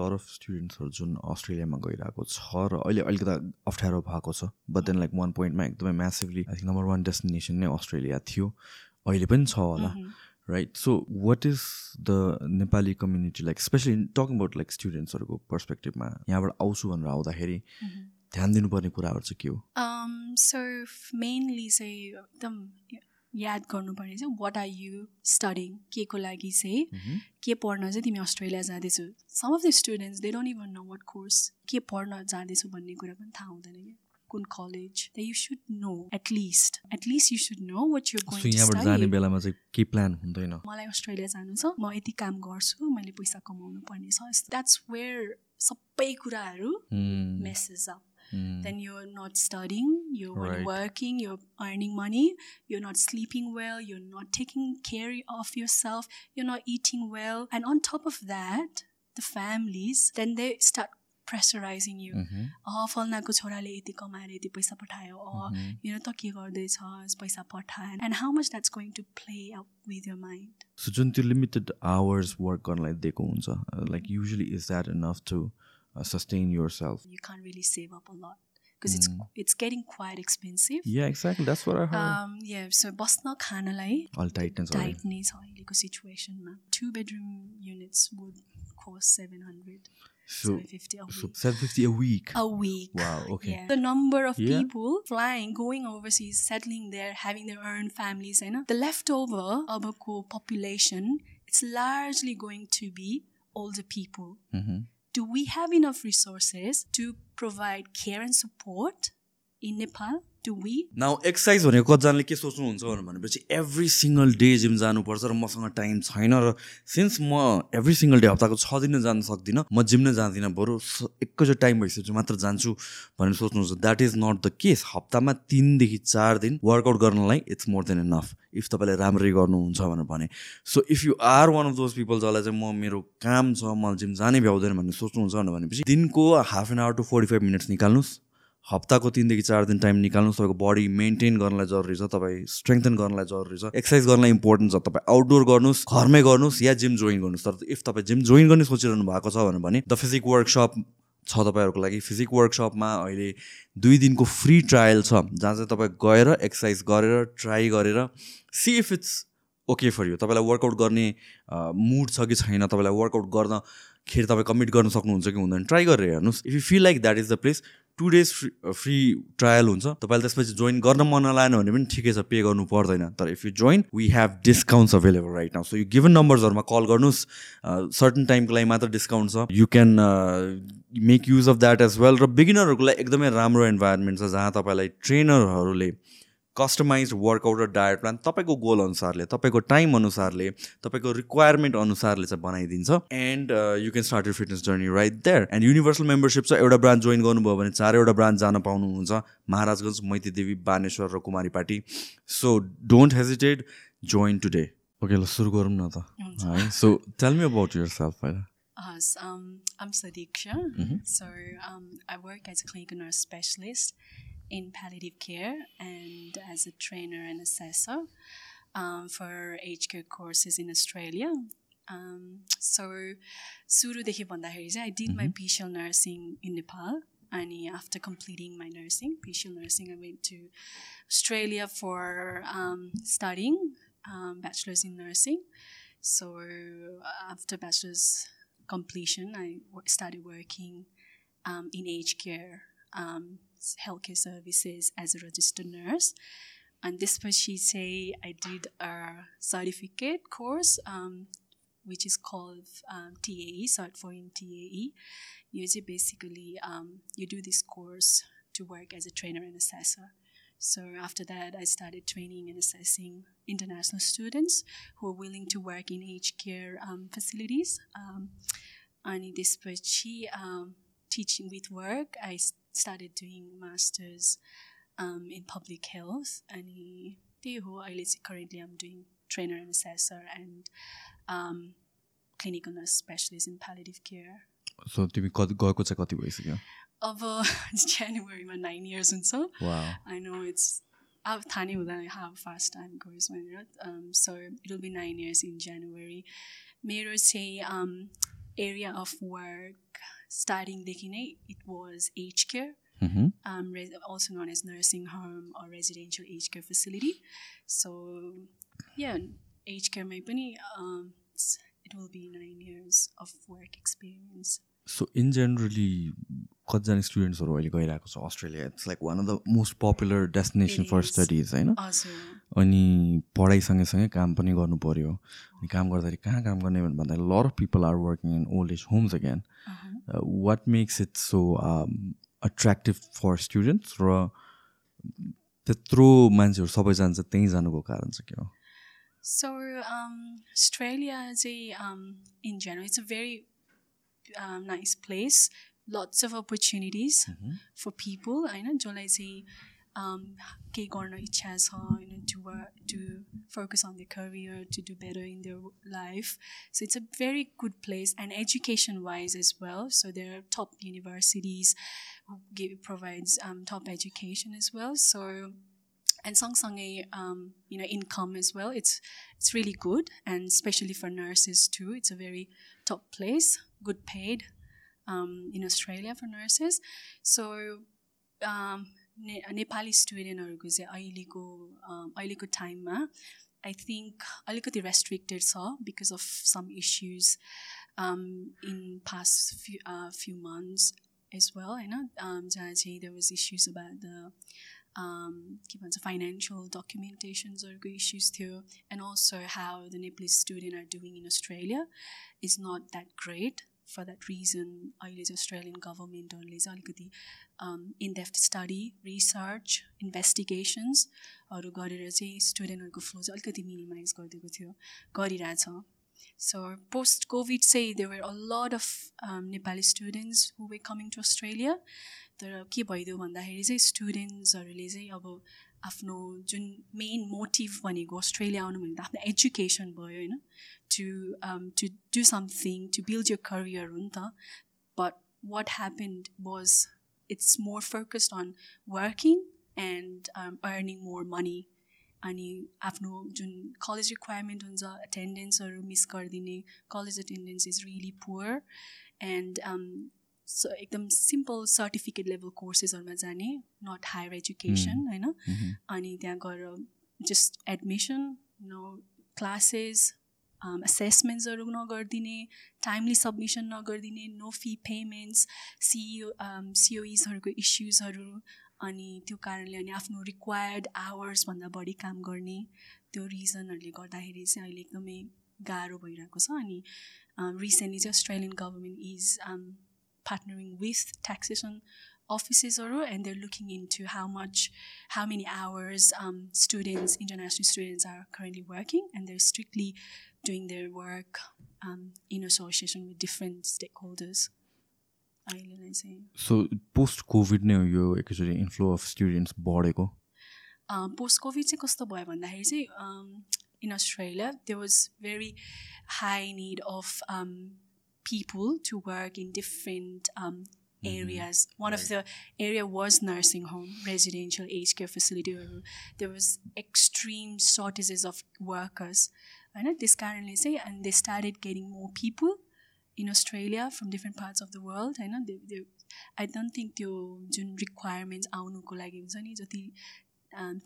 Lot of स्टुडेन्ट्सहरू जुन अस्ट्रेलियामा गइरहेको छ र अहिले अलिकति अप्ठ्यारो भएको छ बट देन लाइक वान पोइन्टमा एकदमै massively I think number one destination नै अस्ट्रेलिया थियो। अहिले पनि छ होला right so what is the Nepali community like especially talking about like स्टुडेन्ट्सहरूको पर्सपेक्टिभमा यहाँबाट आउँछु भनेर आउँदाखेरि ध्यान दिनुपर्ने कुराहरू चाहिँ के हो? सो मेनली चाहिँ एकदम याद गर्नुपर्ने चाहिँ वाट आर यु स्टडिङ के को लागि चाहिँ? के पढ्न चाहिँ तिमी Australia जाँदैछौ? Some of the students they don't even know what course के पढ्न जाँदैछु भन्ने कुरा पनि थाहा हुँदैन क्या। कुन college the you should know at least at least you should know what you यहाँबाट जाने बेलामा चाहिँ के प्लान हुँदैन? मलाई अस्ट्रेलिया जानु छ म यति काम गर्छु मैले पैसा कमाउनु पर्ने छ। द्याट्स वेयर सबै कुराहरू messed up Mm. Then you're not studying, you're right. working, you're earning money, you're not sleeping well, you're not taking care of yourself, you're not eating well. And on top of that, the families, then they start pressurizing you. फल्नाको छोराले यति कमाएर यति पैसा पठायो अ यो त के गर्दैछ पैसा पठाए end how much that's going to play up with your mind सो जुन त्यो लिमिटेड आवर्स वर्क गर्नलाई दिएको हुन्छ like usually is that enough to uh, sustain yourself. You can't really save up a lot because mm. it's it's getting quite expensive. Yeah, exactly. That's what I heard. Um, yeah, so बस्न खानलाई all tight tight नै छ अहिलेको सिचुएसनमा two bedroom units would cost 700 so, 750 a week. So 750 a week. A week. Wow, okay. Yeah. The number of yeah. people flying, going overseas, settling there, having their own families, you know, the leftover abako population, it's largely going to be older people. Mm-hmm do we have enough resources to provide care and support in Nepal? Do we? Now exercise भनेको कतिजनाले के सोच्नुहुन्छ भनेपछि every single day gym जानुपर्छ र मसँग time छैन र since म every single day हप्ताको छ दिन जान सक्दिनँ म जिम नै जाँदिनँ बरु एकैचोटि टाइम भइसकेपछि मात्र जान्छु भनेर सोच्नुहुन्छ। That is not the case हप्तामा तिनदेखि चार दिन वर्कआउट गर्नलाई it's more than enough if तपाईँले राम्ररी गर्नुहुन्छ भनेर भने। So if you are one of those people जसलाई चाहिँ म मेरो काम छ मलाई जिम जानै भ्याउँदैन भन्ने सोच्नुहुन्छ भनेपछि दिनको half an hour to forty five minutes निकाल्नुहोस्। हप्ताको तिनदेखि चार दिन टाइम निकाल्नुहोस् तपाईँको बडी मेन्टेन गर्नलाई जरुरी छ तपाईँ स्ट्रेङ्थन गर्नलाई जरुरी छ। एक्सर्साइज गर्नलाई इम्पोर्टेन्ट छ तपाईँ आउटडोर गर्नुहोस् घरमै गर्नुहोस् या जिम जोइन गर्नुहोस्। तर इफ तपाईँ जिम जोइन गर्ने सोचिरहनु भएको छ भने द फिजिक वर्कसप छ तपाईँहरूको लागि। फिजिक वर्कसपमा अहिले दुई दिनको फ्री ट्रायल छ जहाँ चाहिँ तपाईँ गएर एक्सर्साइज गरेर ट्राई गरेर see if it's okay for you तपाईँलाई वर्कआउट गर्ने मुड छ कि छैन तपाईँलाई वर्कआउट गर्दाखेरि तपाईँ कमिट गर्न सक्नुहुन्छ कि हुँदैन ट्राई गरेर हेर्नुहोस्। If you feel like that is the place two days free free trial हुन्छ। तपाईँले त्यसपछि जोइन गर्न मन नलाएन भने पनि ठिकै छ पे गर्नु पर्दैन। तर if you join we have discounts available right now so you given नम्बर्सहरूमा call गर्नुहोस्। सर्टन टाइमको लागि मात्र डिस्काउन्ट छ। You can make use of that as well र बिगिनरहरूको लागि एकदमै राम्रो इन्भाइरोमेन्ट छ जहाँ तपाईँलाई ट्रेनरहरूले कस्टमाइज वर्कआउट र डायट प्लान तपाईँको गोल अनुसारले तपाईँको टाइम अनुसारले तपाईँको रिक्वायरमेन्ट अनुसारले चाहिँ बनाइदिन्छ। And you can start you fitness journey right there and universal membership छ एउटा ब्रान्च जोइन गर्नुभयो भने चारवटा ब्रान्च जान पाउनुहुन्छ। महाराजगञ्ज मैती देवी बानेश्वर र Kumaripati so don't hesitate join today okay ल सुरु गरौँ न त। है so tell me about yourself पहिला Us, um, I'm Sadiksha. Mm-hmm. So um, I work as a clinical nurse specialist. in palliative care and as a trainer and assessor um, for aged care courses in Australia. Um, so, सुरुदेखि भन्दाखेरि चाहिँ I did my mm-hmm. PCL nursing in Nepal. And after completing my nursing, PCL nursing, I went to Australia for um, studying um, bachelor's in nursing. So after bachelor's completion, I started working healthcare services as a registered nurse. And this was she say I did a certificate course, um, which is called um, TAE, cert for in TAE. Usually, basically, um, you do this course to work as a trainer and assessor. So after that, I started training and assessing international students who are willing to work in aged care um, facilities. Um, and in this she um, teaching with work, I started doing masters um, in public health अनि त्यही हो अहिले चाहिँ currently I'm doing trainer and assessor and um, clinical nurse specialist in palliative care. So तिमी कति गएको चाहिँ कति भइसक्यो अब जनवरीमा नाइन इयर्स हुन्छ आई नो इट्स अब थाहा नै हुँदैन हाउ फास्ट टाइम गोज भनेर so it will be nine years in January मेरो चाहिँ area of work स्टार्टिङदेखि नै it was aged care also known as nursing home or residential aged care facility so yeah aged केयरमै पनि it will be nine years of work experience so in generally कतिजना स्टुडेन्ट्सहरू अहिले गइरहेको छ Australia it's like one of the most popular destination for studies होइन? अनि पढाइ सँगैसँगै काम पनि गर्नु पऱ्यो अनि काम गर्दाखेरि कहाँ काम गर्ने भन्दाखेरि lot of people are working in old age homes again what makes it so attractive for students र त्यत्रो मान्छेहरू सबै जान्छ त्यहीँ जानुको कारण चाहिँ के हो So, um, Australia is a, um, in general, it's a very um, nice place. Lots of opportunities for people. I know, जसलाई चाहिँ um, केही गर्न इच्छा छ होइन to work, to focus on their career, to do better in their life. So it's a very good place, and education-wise as well. So there are top universities who give provides um, top education as well. So and सँगसँगै um, you know income as well it's it's really good and especially for nurses too it's a very top place good paid um, in australia for nurses so um, ने नेपाली स्टुडेन्टहरूको चाहिँ अहिलेको um, अहिलेको टाइममा I think अलिकति restricted छ because of some issues in past few few months as well होइन um, जहाँ चाहिँ there was issues about the um, के भन्छ फाइनेन्सियल डकुमेन्टेसन्सहरूको इस्युज थियो and also how the Nepalese student are doing in Australia is not that great for that region अहिले चाहिँ Australian गभर्मेन्टहरूले चाहिँ अलिकति इन डेफ्ट स्टडी रिसर्च इन्भेस्टिगेसन्सहरू गरेर चाहिँ स्टुडेन्टहरूको फ्लो चाहिँ अलिकति मिनिमाइज गरिदिएको थियो गरिरहेछ सो पोस्ट कोभिड चाहिँ देवर अ lot of Nepali students who way coming to Australia तर के भइदियो भन्दाखेरि चाहिँ स्टुडेन्ट्सहरूले चाहिँ अब आफ्नो जुन मेन मोटिभ भनेको अस्ट्रेलिया आउनु भनेको त आफ्नो एजुकेसन भयो होइन to to do something to build your career हो नि त but what happened was it's more focused on working and earning more money अनि आफ्नो जुन कलेज रिक्वायरमेन्ट हुन्छ एटेन्डेन्सहरू मिस गरिदिने college attendance is really poor end स एकदम सिम्पल सर्टिफिकेट लेभल कोर्सेसहरूमा जाने नट हायर एजुकेसन होइन? अनि त्यहाँ गएर जस्ट एडमिसन नो क्लासेस एसेसमेन्ट्सहरू नगरिदिने टाइमली सब्मिसन नगरिदिने नो फी पेमेन्ट्स सिइओ सिओइजहरूको इस्युजहरू अनि त्यो कारणले अनि आफ्नो रिक्वायर्ड आवर्सभन्दा बढी काम गर्ने त्यो रिजनहरूले गर्दाखेरि चाहिँ अहिले एकदमै गाह्रो भइरहेको छ। अनि रिसेन्टली चाहिँ Australian government is partnering with taxation offices and they're looking into how much how many hours um, students international students are currently working and they're strictly doing their work um, in association with different stakeholders अहिले चाहिँ so post covid नै हो यो एकचोटि inflow of students बढेको post covid चाहिँ कस्तो भयो भन्दाखेरि चाहिँ in Australia they was very high need of people to work in different um, areas. One of the area was nursing home, residential aged care facility. There was extreme shortages of workers. And this currently say, and they started getting more people in Australia from different parts of the world. I know they, they, I don't think त्यो जुन requirements आउनुको लागि हुन्छ नि जति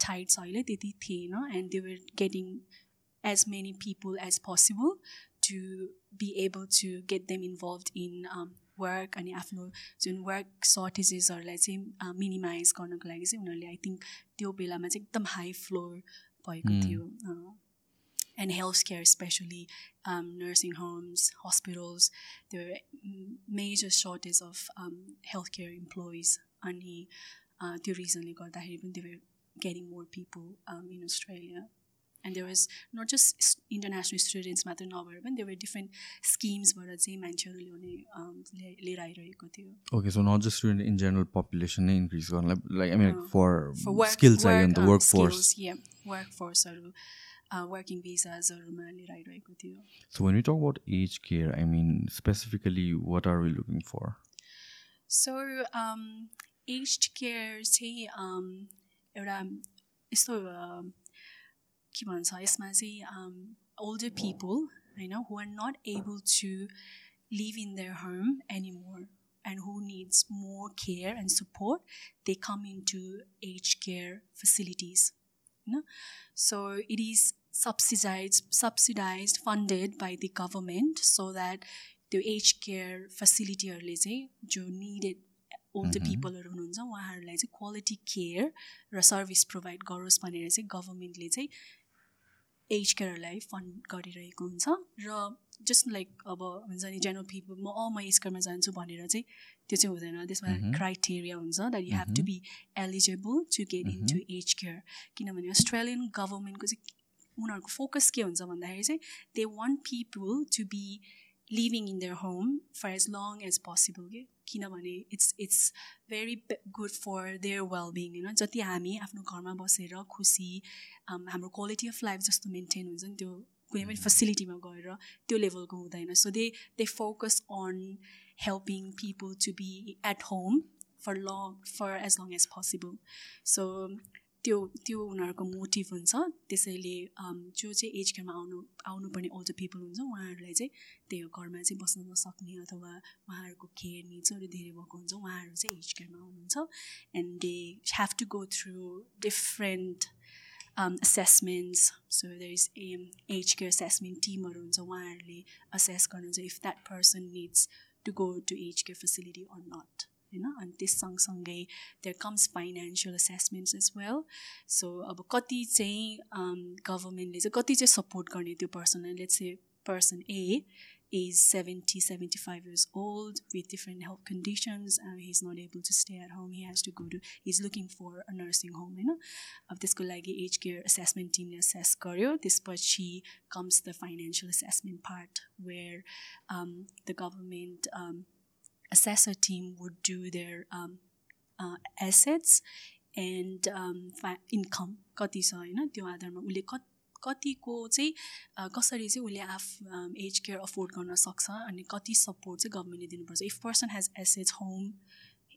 tight छ अहिले त्यति थिएन and they were getting as many people as possible to be able to get them involved in um, work अनि आफ्नो जुन वर्क सर्टेजेसहरूलाई चाहिँ मिनिमाइज गर्नको लागि चाहिँ उनीहरूले आई थिङ्क त्यो बेलामा चाहिँ एकदम हाई फ्लोर भएको थियो end health care specially nursing homes, hospitals, there were major shortage of um, healthcare employees. अनि त्यो रिजनले गर्दाखेरि पनि they were getting more people um, And there was not just international students मात्र नभएर पनि देवर डिफ्रेन्ट स्किम्सबाट चाहिँ मान्छेहरू ल्याउने um, लिएर आइरहेको थियो। Okay so not just student in general population नै इन्क्रिज गर्नलाई like I mean for skill चाहियो वर्क फोर्स वर्क फोर्सहरू वर्किङ भिजाजहरूमा लिएर आइरहेको थियो। So when you talk about aged care I mean specifically what are we looking for so aged care चाहिँ um, एउटा यस्तो uh, um, के भन्छ यसमा चाहिँ ओल्डर पिपल होइन who are not able to live in their home anymore and who needs more care and support, they come into aged care facilities. You know? So it is subsidized, subsidized, funded by the government so that त्यो as care फेसिलिटीहरूले चाहिँ जो needed old पिपलहरू हुनुहुन्छ उहाँहरूलाई चाहिँ quality care र service provide गरोस् भनेर चाहिँ गभर्मेन्टले चाहिँ एज केयरहरूलाई फन्ड गरिरहेको हुन्छ र जस्ट लाइक अब हुन्छ नि जेनरल पिपल म अ म एज केयरमा जान्छु भनेर चाहिँ त्यो चाहिँ हुँदैन। त्यसमा क्राइटेरिया हुन्छ that you have to be eligible to get into aged care. किनभने अस्ट्रेलियन गभर्मेन्टको चाहिँ उनीहरूको फोकस के हुन्छ भन्दाखेरि चाहिँ they want people to be living in their home for as long as possible के किनभने it's it's very good for their wellbeing होइन जति हामी आफ्नो घरमा बसेर खुसी हाम्रो क्वालिटी अफ लाइफ जस्तो मेन्टेन हुन्छ नि त्यो कुनै पनि फेसिलिटीमा गएर त्यो लेभलको हुँदैन so they they focus on helping people to be at home for long for as long as possible so त्यो त्यो उनीहरूको मोटिभ हुन्छ। त्यसैले जो चाहिँ एज केयरमा आउनु आउनुपर्ने ओल्डर पिपल हुन्छ उहाँहरूलाई चाहिँ त्यो घरमा चाहिँ बस्न नसक्ने अथवा उहाँहरूको केयर निड्सहरू धेरै भएको हुन्छ उहाँहरू चाहिँ एज केयरमा आउनुहुन्छ। And they have to go through different assessments so there is a age care assessment टिमहरू हुन्छ उहाँहरूले असेस गर्नुहुन्छ if that person needs to go to aged care facility or not होइन अनि त्यस सँगसँगै there comes financial assessments as well so अब कति चाहिँ गभर्मेन्टले चाहिँ कति चाहिँ सपोर्ट गर्ने त्यो पर्सनलाई let's say person A is 70, 75 years old with different health conditions and he's not able to stay at home. He has to go to, he's looking for a nursing home. होइन अब त्यसको लागि as care assessment टिमले assess गर्यो त्यसपछि comes the financial assessment part where the government assessor team would do their um, uh, assets and income कति छ होइन त्यो आधारमा उसले कति कतिको चाहिँ कसरी चाहिँ उसले आफ एज केयर अफोर्ड गर्न सक्छ अनि कति सपोर्ट चाहिँ गभर्मेन्टले दिनुपर्छ इफ पर्सन हेज एसेज होम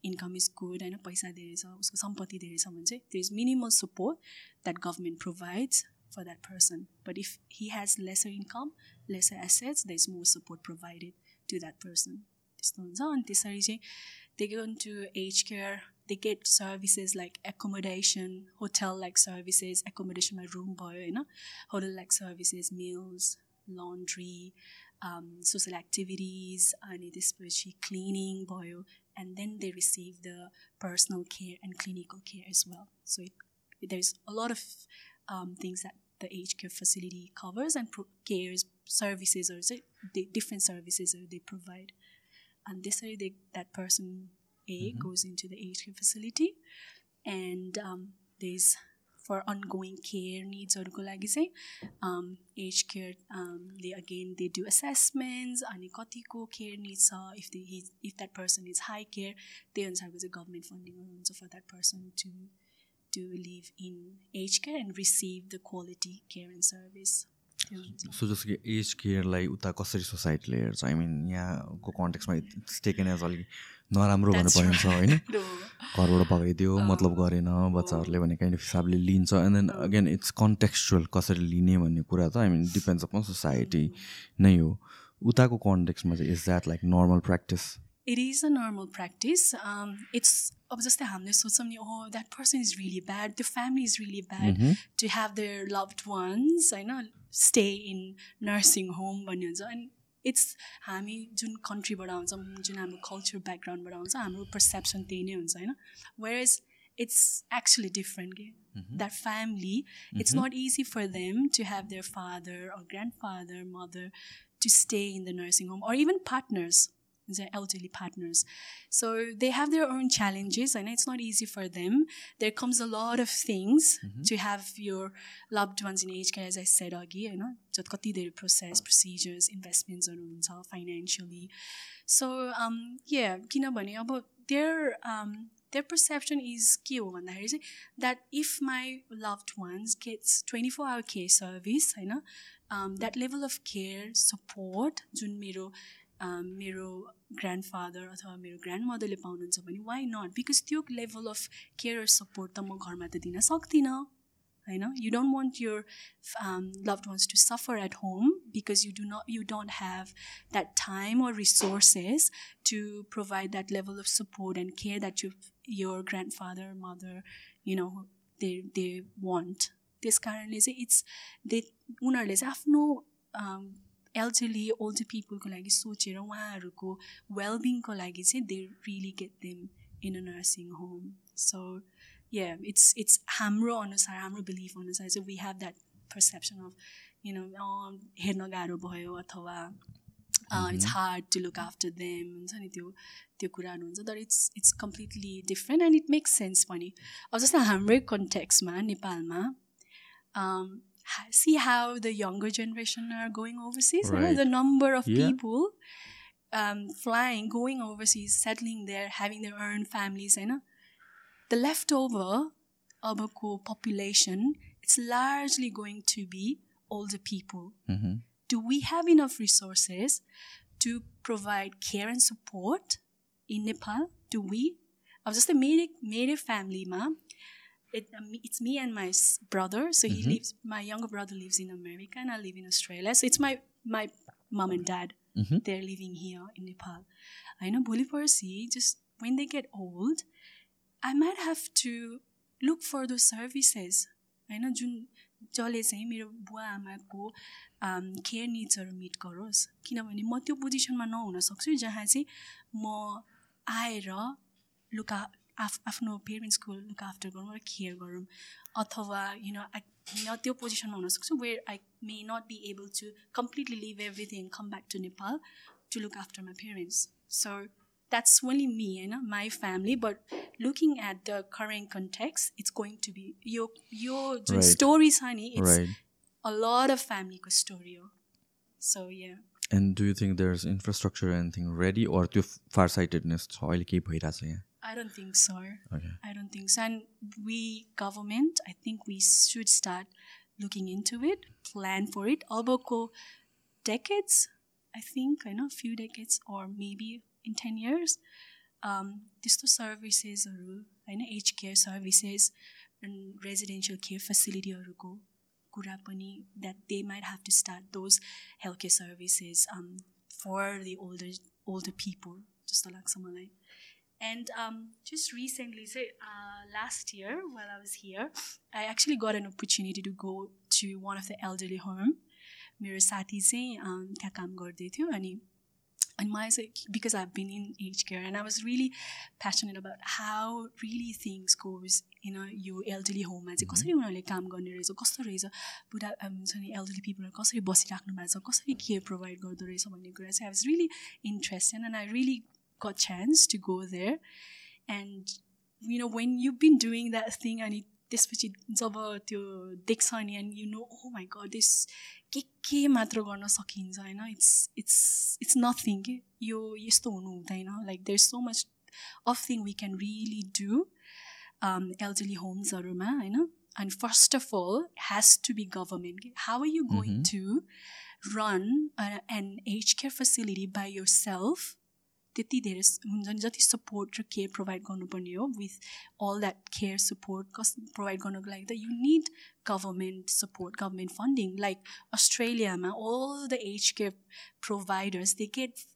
इन्कम इज गुड होइन पैसा धेरै छ उसको सम्पत्ति धेरै छ भने चाहिँ त्यो is minimal support that government provides for that person but if he has lesser income lesser assets the is more support provided to that person त्यस्तो हुन्छ अनि त्यसरी चाहिँ they go to as care they get services like accommodation hotel like services एकोमोडेसनमा room भयो होइन hotel like services meals laundry social activities अनि त्यसपछि क्लिनिङ भयो and then they receive the personal care and clinical care as well so it there is a lot of things that the aged care facility covers and pro- cares services or different services they provide And this They, that person A mm-hmm. goes into the aged care facility, and um, there's for ongoing care needs or gulagise. Um, aged care, um, they again they do assessments. and care needs uh, if they if that person is high care, they answer with the government funding so for that person to to live in aged care and receive the quality care and service. So जस्तो कि as केयरलाई उता कसरी सोसाइटीले हेर्छ? आई मिन यहाँको कन्टेक्समा taken as अलिक नराम्रो भन्नु परिन्छ होइन? घरबाट भगाइदियो मतलब गरेन बच्चाहरूले भन्ने काइन्ड अफ हिसाबले लिन्छ। And then again it's contextual कसरी लिने भन्ने कुरा त आई मिन डिपेन्ड्स अपन सोसाइटी नै हो। उताको कन्टेक्समा चाहिँ is that like normal practice it is a normal practice. Um, it's just oh, that person is really bad. The family is really bad mm-hmm. to have their loved ones, I know, stay in nursing home. And it's हामी जुन कन्ट्रीबाट आउँछ जुन हाम्रो culture ब्याकग्राउन्डबाट आउँछ हाम्रो perception त्यही नै हुन्छ होइन where is it's actually different के that family it's not easy for them to have their father or grand father mother to stay in the nursing home or even partners the elderly partners. So they have their own challenges, and it's not easy for them. There comes a lot of things mm-hmm. to have your loved ones in aged care, as I said, Agi, you know, the process, procedures, investments, financially. So, um, yeah, about their um, their perception is that if my loved ones gets 24 hour care service, you know, um, that level of care, support, jun mero मेरो ग्रान्डफादर अथवा मेरो grand मदरले पाउनुहुन्छ भने why not because त्यो level of care support त म घरमा त दिन सक्दिनँ होइन you don't want your um, loved ones to suffer at home because you do not you don't have that time or resources to provide that level of support and care that you, your grandfather mother you know they they want त्यस कारणले चाहिँ it's they उनीहरूले चाहिँ आफ्नो elderly older पिपलको लागि सोचेर उहाँहरूको वेलबिङको लागि चाहिँ they really get them in a nursing home so yeah it's it's हाम्रो अनुसार हाम्रो बिलिफ अनुसार चाहिँ we have that perception of you know हेर्न गाह्रो भयो अथवा it's hard to look after them हुन्छ नि त्यो त्यो कुराहरू हुन्छ तर it's it's completely different and it makes sense पनि अब जस्तो हाम्रै कन्टेक्समा नेपालमा see how the younger generation are going overseas. Right. The number of Yeah. people um, flying, going overseas, settling there, having their own families. You know, the leftover Abako population, it's largely going to be older people. Mhm. Do we have enough resources to provide care and support in Nepal? Do we? I was just a made made family, ma It, um, it's me and my s- brother. So he lives. My younger brother lives in America, and I live in Australia. So it's my my mom and dad. They're living here in Nepal. I know भोलि पर्सि just when they get old, I might have to look for those services. होइन जुन जसले चाहिँ मेरो बुवा आमाको care निड्सहरू मिट गरोस् किनभने म त्यो पोजिसनमा नहुन सक्छु जहाँ चाहिँ म आएर लुका आफ आफ्नो पेरेन्ट्सको लुक आफ्टर गरौँ र केयर गरौँ। अथवा यु नो आई म त्यो पोजिसनमा हुनसक्छु where I may not be able to completely leave everything come back to Nepal to look after my parents so that's only me होइन my family but looking at the current context it's going to be यो यो जुन story छ नि it's a lot of फ्यामिलीको story हो so yeah and do you think there is infrastructure anything ready or त्यो फार sightedness छ? अहिले केही भइरहेछ यहाँ? I don't think so. Okay. I don't think so. And we government, I think we should start looking into it, plan for it. Alboko decades, I think, I know, a few decades or maybe in 10 years, um, digital services or I know aged care services and residential care facility or go that they might have to start those healthcare services um, for the older older people, just like someone like मलाई end just recently say uh, last year while i was here i actually got an opportunity to go to one of the elderly home मेरो साथी चाहिँ um, त्यहाँ काम गर्दै थियो अनि अनि मलाई चाहिँ because I bin in as care and I was really passionate about how really things goes in yo elderly होममा चाहिँ कसरी उनीहरूले काम गर्ने रहेछ कस्तो रहेछ बुढा um, हुन्छ नि एल्डरली पिपलहरू कसरी बसिराख्नु भएको छ कसरी केयर प्रोभाइड गर्दो रहेछ भन्ने कुरा चाहिँ I was really interested and I really got chance to go there and you know when you've been doing that thing अनि त्यसपछि जब त्यो देख्छ नि एन्ड यु नो ओ माई गड दिस के के मात्र गर्न सकिन्छ होइन इट्स इट्स इट्स नथिङ के यो यस्तो हुनु हुँदैन like there so much of thing we can really do elderly होम्सहरूमा होइन and first of all has to be government के how are you going to run an age care facility by year self त्यति धेरै स- हुन्छ नि जति support र care provide गर्नुपर्ने हो with all that care support cos provide गर्नको लागि त you need government support government funding like अस्ट्रेलियामा all the age care providers they get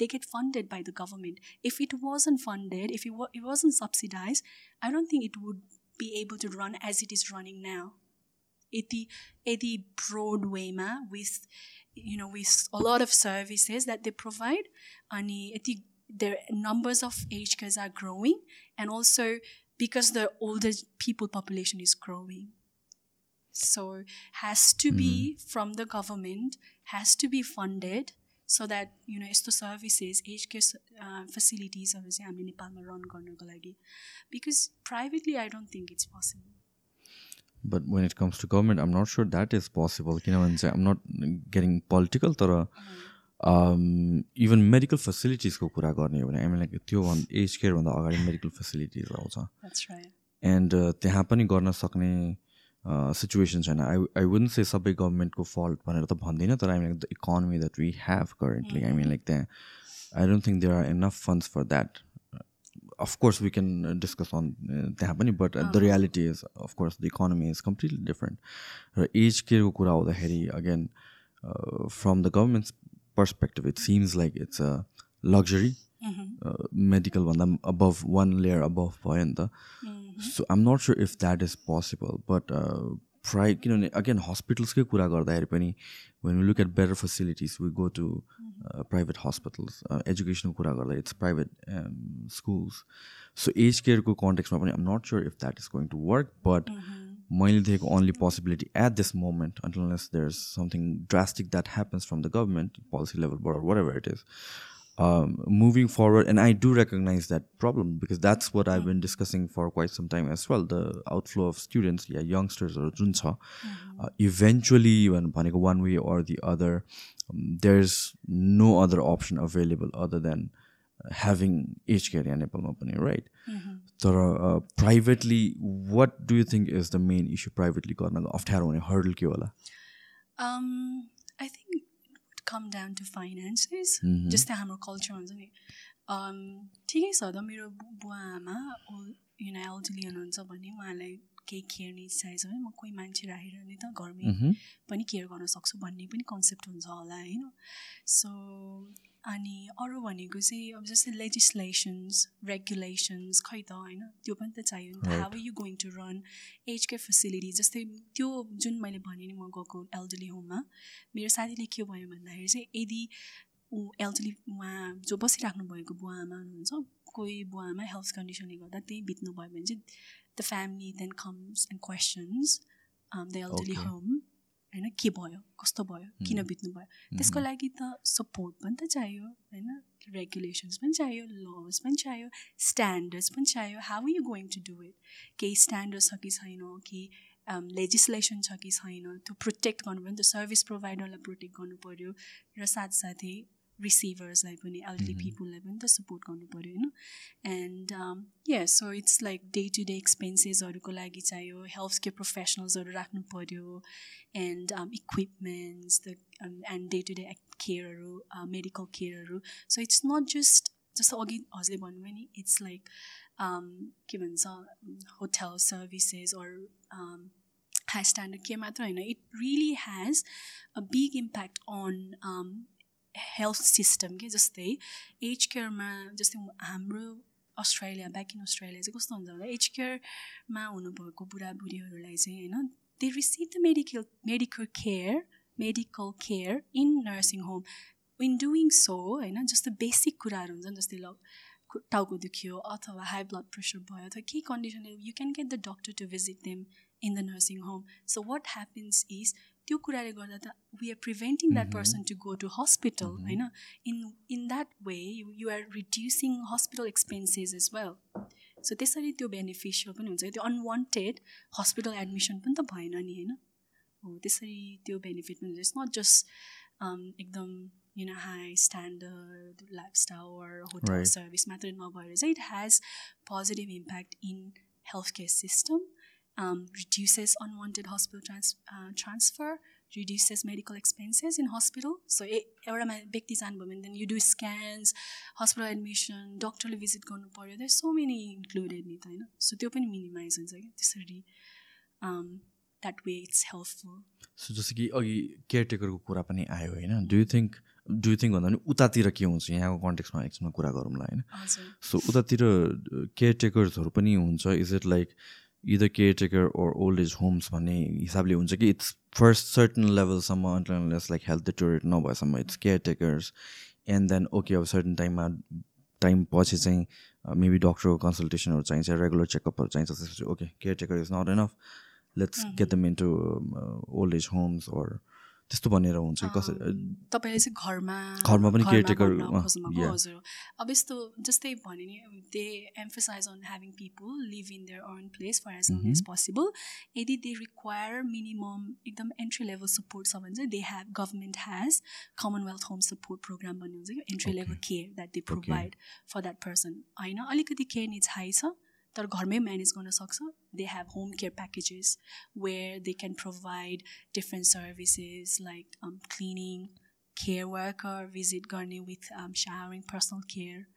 they get funded by the government. If it wasn't funded, if it, wa- it wasn't subsidized, I don't think it would be able to run as it is running now. Yeti, yeti broad wayma with, you know, with a lot of services that they provide. Ani, yeti, their numbers of age cares are growing, and also because the older people population is growing. So has to be from the government, has to be funded so that you know यस्तो services as care फेसिलिटिजहरू चाहिँ हामीले नेपालमा run गर्नको लागि because privately I don't think it's possible But when it comes to government, I'm not sure that is possible. किनभने चाहिँ I'm not getting political तर इभन मेडिकल फेसिलिटिजको कुरा गर्ने हो भने हामी लाइक त्यो एज केयरभन्दा अगाडि मेडिकल फेसिलिटिज आउँछ। एन्ड त्यहाँ पनि गर्न सक्ने सिचुएसन छैन। आई आई वुडन से सबै गभर्मेन्टको फल्ट भनेर त भन्दिनँ तर I like the economy that we have currently I mean like त्यहाँ I don't think there are enough funds for that of course we can discuss on त्यहाँ पनि but the reality is of course the economy is completely different raw as केयरको कुरा आउँदाखेरि again from the governments perspective it seems like it's a luxury मेडिकलभन्दा अबभ one layer अबभ भयो नि त सो आइम नट sure if that is possible but प्राइ किनभने again हस्पिटल्सकै कुरा गर्दाखेरि पनि when you look at better facilities we go to private hospitals एजुकेसनको कुरा गर्दा it's private schools so age केयरको कन्टेक्समा पनि am not sure if that is going to work but मैले देखेको only possibility at this moment unless there is something drastic that happens from the government policy लेभलबाट whatever it is moving forward, and I do recognize that problem because that's what I've been discussing for quite some time as well. The outflow of students, yeah, youngsters or juncha, uh, eventually, when one way or the other, um, there's no other option available other than having aged care in Nepal right? So, uh, privately, what do you think is the main issue privately? Hurdle Um, I think come down to finances जस्तै हाम्रो culture हुन्छ नि ठिकै छ त मेरो बुवा आमा यु नो एल्डरली हुनुहुन्छ भने उहाँलाई केही केयर निड्स चाहिन्छ भने म कोही मान्छे राखेर नि त घरमै पनि केयर गर्न सक्छु भन्ने पनि कन्सेप्ट हुन्छ होला होइन? सो अनि अरू भनेको चाहिँ अब जस्तै लेजिस्लेसन्स रेगुलेसन्स खै त होइन? त्यो पनि त चाहियो नि त। How you going to run age care facility जस्तै त्यो जुन मैले भने नि म गएको एल्डरली होममा मेरो साथीले के भयो भन्दाखेरि चाहिँ यदि ऊ एल्डरली उहाँ जो बसिराख्नु भएको बुवा आमा हुनुहुन्छ कोही बुवा आमा हेल्थ कन्डिसनले गर्दा त्यही बित्नु भयो भने चाहिँ the family then comes and questions the elderly home होइन के भयो? कस्तो भयो? किन बित्नु भयो? त्यसको लागि त सपोर्ट पनि त चाहियो होइन? रेगुलेसन्स पनि चाहियो लज पनि चाहियो स्ट्यान्डर्ड्स पनि चाहियो। How you going to do it केही स्ट्यान्डर्ड छ कि छैन? कि लेजिस्लेसन छ कि छैन? त्यो प्रोटेक्ट गर्नु पऱ्यो नि त सर्भिस प्रोभाइडरलाई प्रोटेक्ट गर्नु पऱ्यो। र साथसाथै रिसिभर्सलाई पनि एल्डरली पिपुललाई पनि त सपोर्ट गर्नु पऱ्यो होइन and yeah so it's like day to day एक्सपेन्सेसहरूको लागि चाहियो हेल्थ केयर प्रोफेसनल्सहरू राख्नु पऱ्यो and equipments the and day to day केयरहरू मेडिकल केयरहरू सो इट्स नट जस्ट जस्तो अघि हजुरले भन्नुभयो नि इट्स लाइक के भन्छ hotel services or high standard के मात्र होइन it really has a big impact on health system के जस्तै एज केयरमा जस्तै हाम्रो अस्ट्रेलिया ब्याक इन अस्ट्रेलिया चाहिँ कस्तो हुन्छ भन्दा एज केयरमा हुनुभएको बुढाबुढीहरूलाई चाहिँ होइन they receive the medical medical care medical care in nursing home in doing so होइन जस्तो बेसिक कुराहरू हुन्छ जस्तै ल टाउको दुख्यो अथवा हाई ब्लड प्रेसर भयो अथवा केही कन्डिसनले you can get the doctor to visit them in the nursing home so what happens is त्यो कुराले गर्दा त we are preventing that person to go to hospital होइन in in that way you are reducing hospital expenses is well so त्यसरी त्यो beneficial पनि हुन्छ त्यो अनवान्टेड हस्पिटल एडमिसन पनि त भएन नि होइन हो त्यसरी त्यो बेनिफिट पनि हुन्छ इट्स नट जस्ट एकदम you know high standard lifestyle hotel service मात्रै नभएर चाहिँ it has positive impact in health care system um, reduces unwanted hospital trans uh, transfer, reduces medical expenses in hospital. So एउटा व्यक्ति जानुभयो भने then you do scans hospital admission डक्टरले visit गर्नु पऱ्यो देयर सो मेनी इन्क्लुडेड नि त होइन सो त्यो पनि मिनिमाइज हुन्छ क्या त्यसरी that way it's helpful so जस्तो कि अघि केयरटेकरको कुरा पनि आयो होइन do you think do you think भन्दा पनि उतातिर के हुन्छ यहाँको कन्टेक्समा एकछिनमा कुरा गरौँला होइन सो उतातिर केयरटेकर्सहरू पनि हुन्छ is it like either caretaker or old age homes भन्ने हिसाबले हुन्छ कि इट्स फर्स्ट सर्टन लेभलसम्म अन्टलेस लाइक हेल्थ डिटोरेट नभएसम्म it's caretakers and then okay अब सर्टन टाइममा टाइम पछि चाहिँ मेबी डक्टरको कन्सल्टेसनहरू चाहिन्छ रेगुलर चेकअपहरू चाहिन्छ त्यसपछि okay caretaker is not enough let's get them into old age homes or त्यस्तो भनेर हुन्छ कसरी? तपाईँले चाहिँ घरमा घरमा पनि केयरटेकर हजुर। अब यस्तो जस्तै भने नि they emphasise on having people live in their own place for as long as possible यदि दे रिक्वायर मिनिमम एकदम एन्ट्री लेभल सपोर्ट छ भने चाहिँ they have government has Commonwealth home support programme भन्ने हुन्छ कि entry level care that they provide for that person होइन अलिकति केयर निज हाई छ तर घरमै म्यानेज गर्न सक्छ। they have home care packages where they can provide different services like um, cleaning, care worker, visit gardening with um, showering, personal care,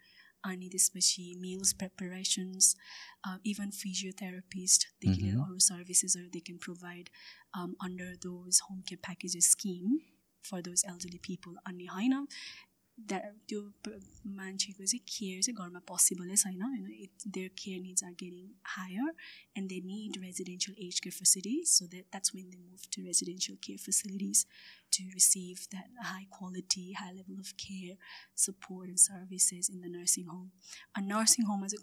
anidispachi, meals preparations, uh, even physiotherapist. They mm-hmm. can or services or they can provide um, under those home care packages scheme for those elderly people. And त्यो मान्छेको चाहिँ care चाहिँ घरमा पोसिबलै छैन होइन it their care needs are getting higher and they need residential as care facilities so that that's when they move to residential care facilities to receive that high quality, high level of care, support, and services in the nursing home. A nursing home is a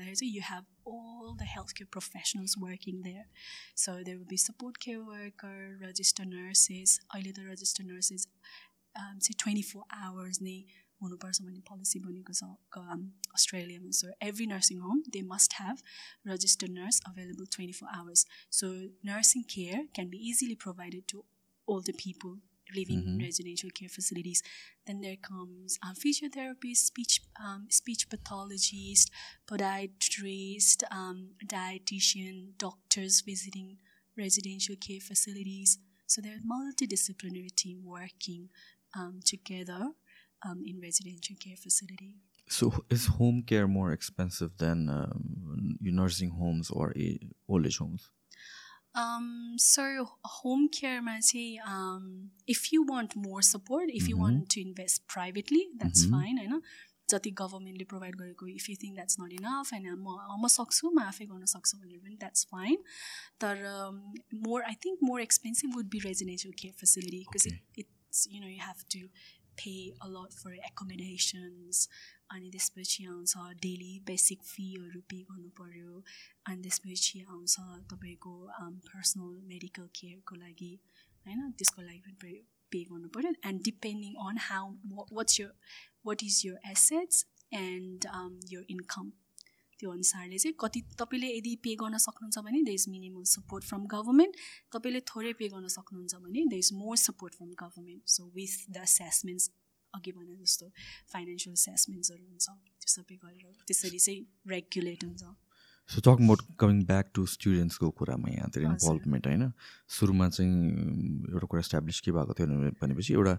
there, so you have all the healthcare professionals working there. So there will be support care worker, registered nurses, either the registered nurses चाहिँ twenty four hours नै हुनुपर्छ भन्ने policy बनेको छ अस्ट्रेलियामा so every nursing home they must have registered nurse available twenty four hours so nursing care can be easily provided to all the people living in residential care facilities. Then there comes uh, physiotherapists, speech um, speech pathologist, podiatrist, um, dietitian, doctors visiting residential care facilities. So there's multidisciplinary team working um, together um, in residential care facility. So is home care more expensive than um, nursing homes or old age homes? Um, so home care, say, um, if you want more support, if you Mm-hmm. want to invest privately, that's fine, होइन जति गभर्मेन्टले provide गरेको if you think that's not enough होइन म म सक्छु म आफै गर्न सक्छु भनेर पनि द्याट्स फाइन तर more I think more expensive would be residential care facility because it it's you know you have to pay a lot फर एकोमोडेसन्स अनि त्यसपछि आउँछ डेली बेसिक फीहरू पे गर्नु पऱ्यो अनि त्यसपछि आउँछ तपाईँको पर्सनल मेडिकल केयरको लागि होइन त्यसको लागि पनि पे गर्नु पऱ्यो and depending on how what's your what is your assets and your income त्यो अनुसारले चाहिँ कति तपाईँले यदि पे गर्न सक्नुहुन्छ भने there is minimum support from government तपाईँले थोरै पे गर्न सक्नुहुन्छ भने there is more support from government so with the assessments अघि भने जस्तो फाइनेन्सियल एसेसमेन्ट्सहरू हुन्छ त्यो सबै गरेर त्यसरी चाहिँ रेगुलेट हुन्छ। सो टक मोट कमिङ ब्याक टु स्टुडेन्ट्सको कुरामा यहाँतिर इन्भल्भमेन्ट होइन? सुरुमा चाहिँ एउटा कुरा इस्टाब्लिस के भएको थियो भनेपछि एउटा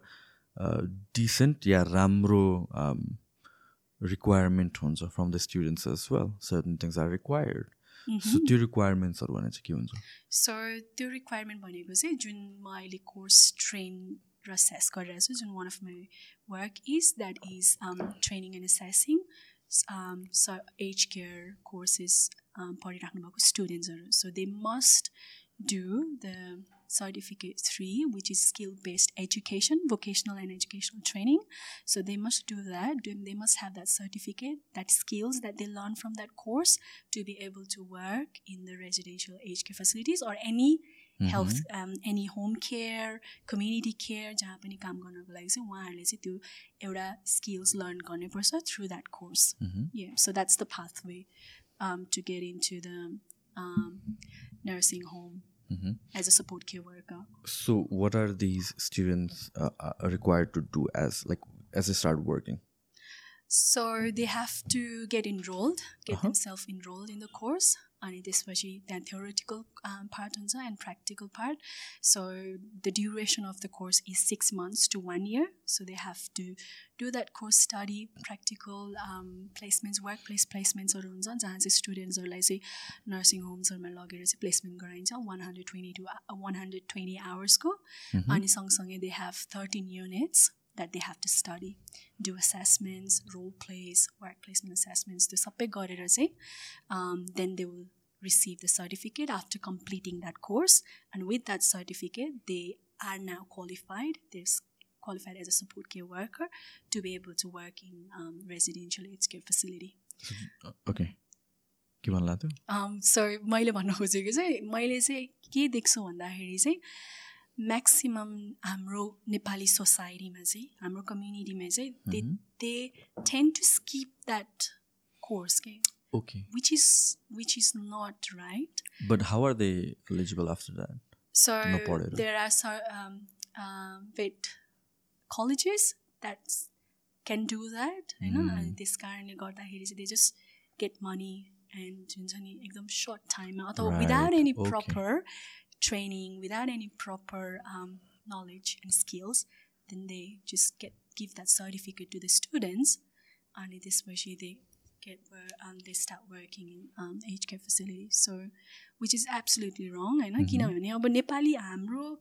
डिसेन्ट या राम्रो रिक्वायरमेन्ट हुन्छ from the students as well certain things are required so त्यो रिक्वायरमेन्ट्सहरू भने चाहिँ के हुन्छ? सो त्यो रिक्वायरमेन्ट भनेको चाहिँ जुन म अहिले कोर्स ट्रेन र सेस गरिरहेको छु जुन one of my work is that is training and assessing स एज केयर कोर्सेस पढिराख्नु भएको स्टुडेन्ट्सहरू so they must do the certificate three, which is skill based education, vocational and educational training. So they must do that. They must have that certificate, that skills that they learn from that course to be able to work in the residential aged care facilities or any health, um, any home care, community care, जहाँ पनि काम गर्नको लागि चाहिँ उहाँहरूले चाहिँ त्यो एउटा स्किल्स लर्न गर्नुपर्छ through that course yeah so that's the pathway um, to get into the um, home as a support care worker. So, what are these students uh, uh, required to do as like as they start working? So they have to get enrolled, get themselves enrolled in the course. अनि त्यसपछि त्यहाँ theoretical um, part हुन्छ and practical part. So the duration of the course is six months to one year. So they have to do that course study, practical um, placements, workplace प्लेसमेन्ट्सहरू हुन्छ जहाँ चाहिँ स्टुडेन्ट्सहरूलाई चाहिँ nursing होम्सहरूमा लगेर चाहिँ placement गराइन्छ one hundred twenty two one hundred twenty आवर्सको अनि सँगसँगै they have thirteen units that they have to study, do assessments, role plays, work placement assessments, त्यो सबै गरेर चाहिँ um, then they will receive the certificate after completing that course. And with that certificate, they are now qualified. They're qualified as a support care worker to be able to work in um, residential aged care facility. Okay के भन्नु लाग्थ्यो um, so मैले भन्न खोजेको चाहिँ मैले चाहिँ के देख्छु भन्दाखेरि चाहिँ म्याक्सिमम् हाम्रो नेपाली सोसाइटीमा चाहिँ हाम्रो कम्युनिटीमा चाहिँ they they tend to skip that course के okay which is which is not right but how are they eligible after that So पढेर। there are so- um, um, vet colleges that can do that होइन अनि त्यस कारणले गर्दाखेरि चाहिँ they just get money end हुन्छ नि एकदम सर्ट टाइममा अथवा Right, without any okay. Proper training without any proper knowledge and skills then they just get give that certificate to the students अनि त्यसपछि they get they start working in as care facility so which is absolutely रङ होइन किनभने अब नेपाली हाम्रो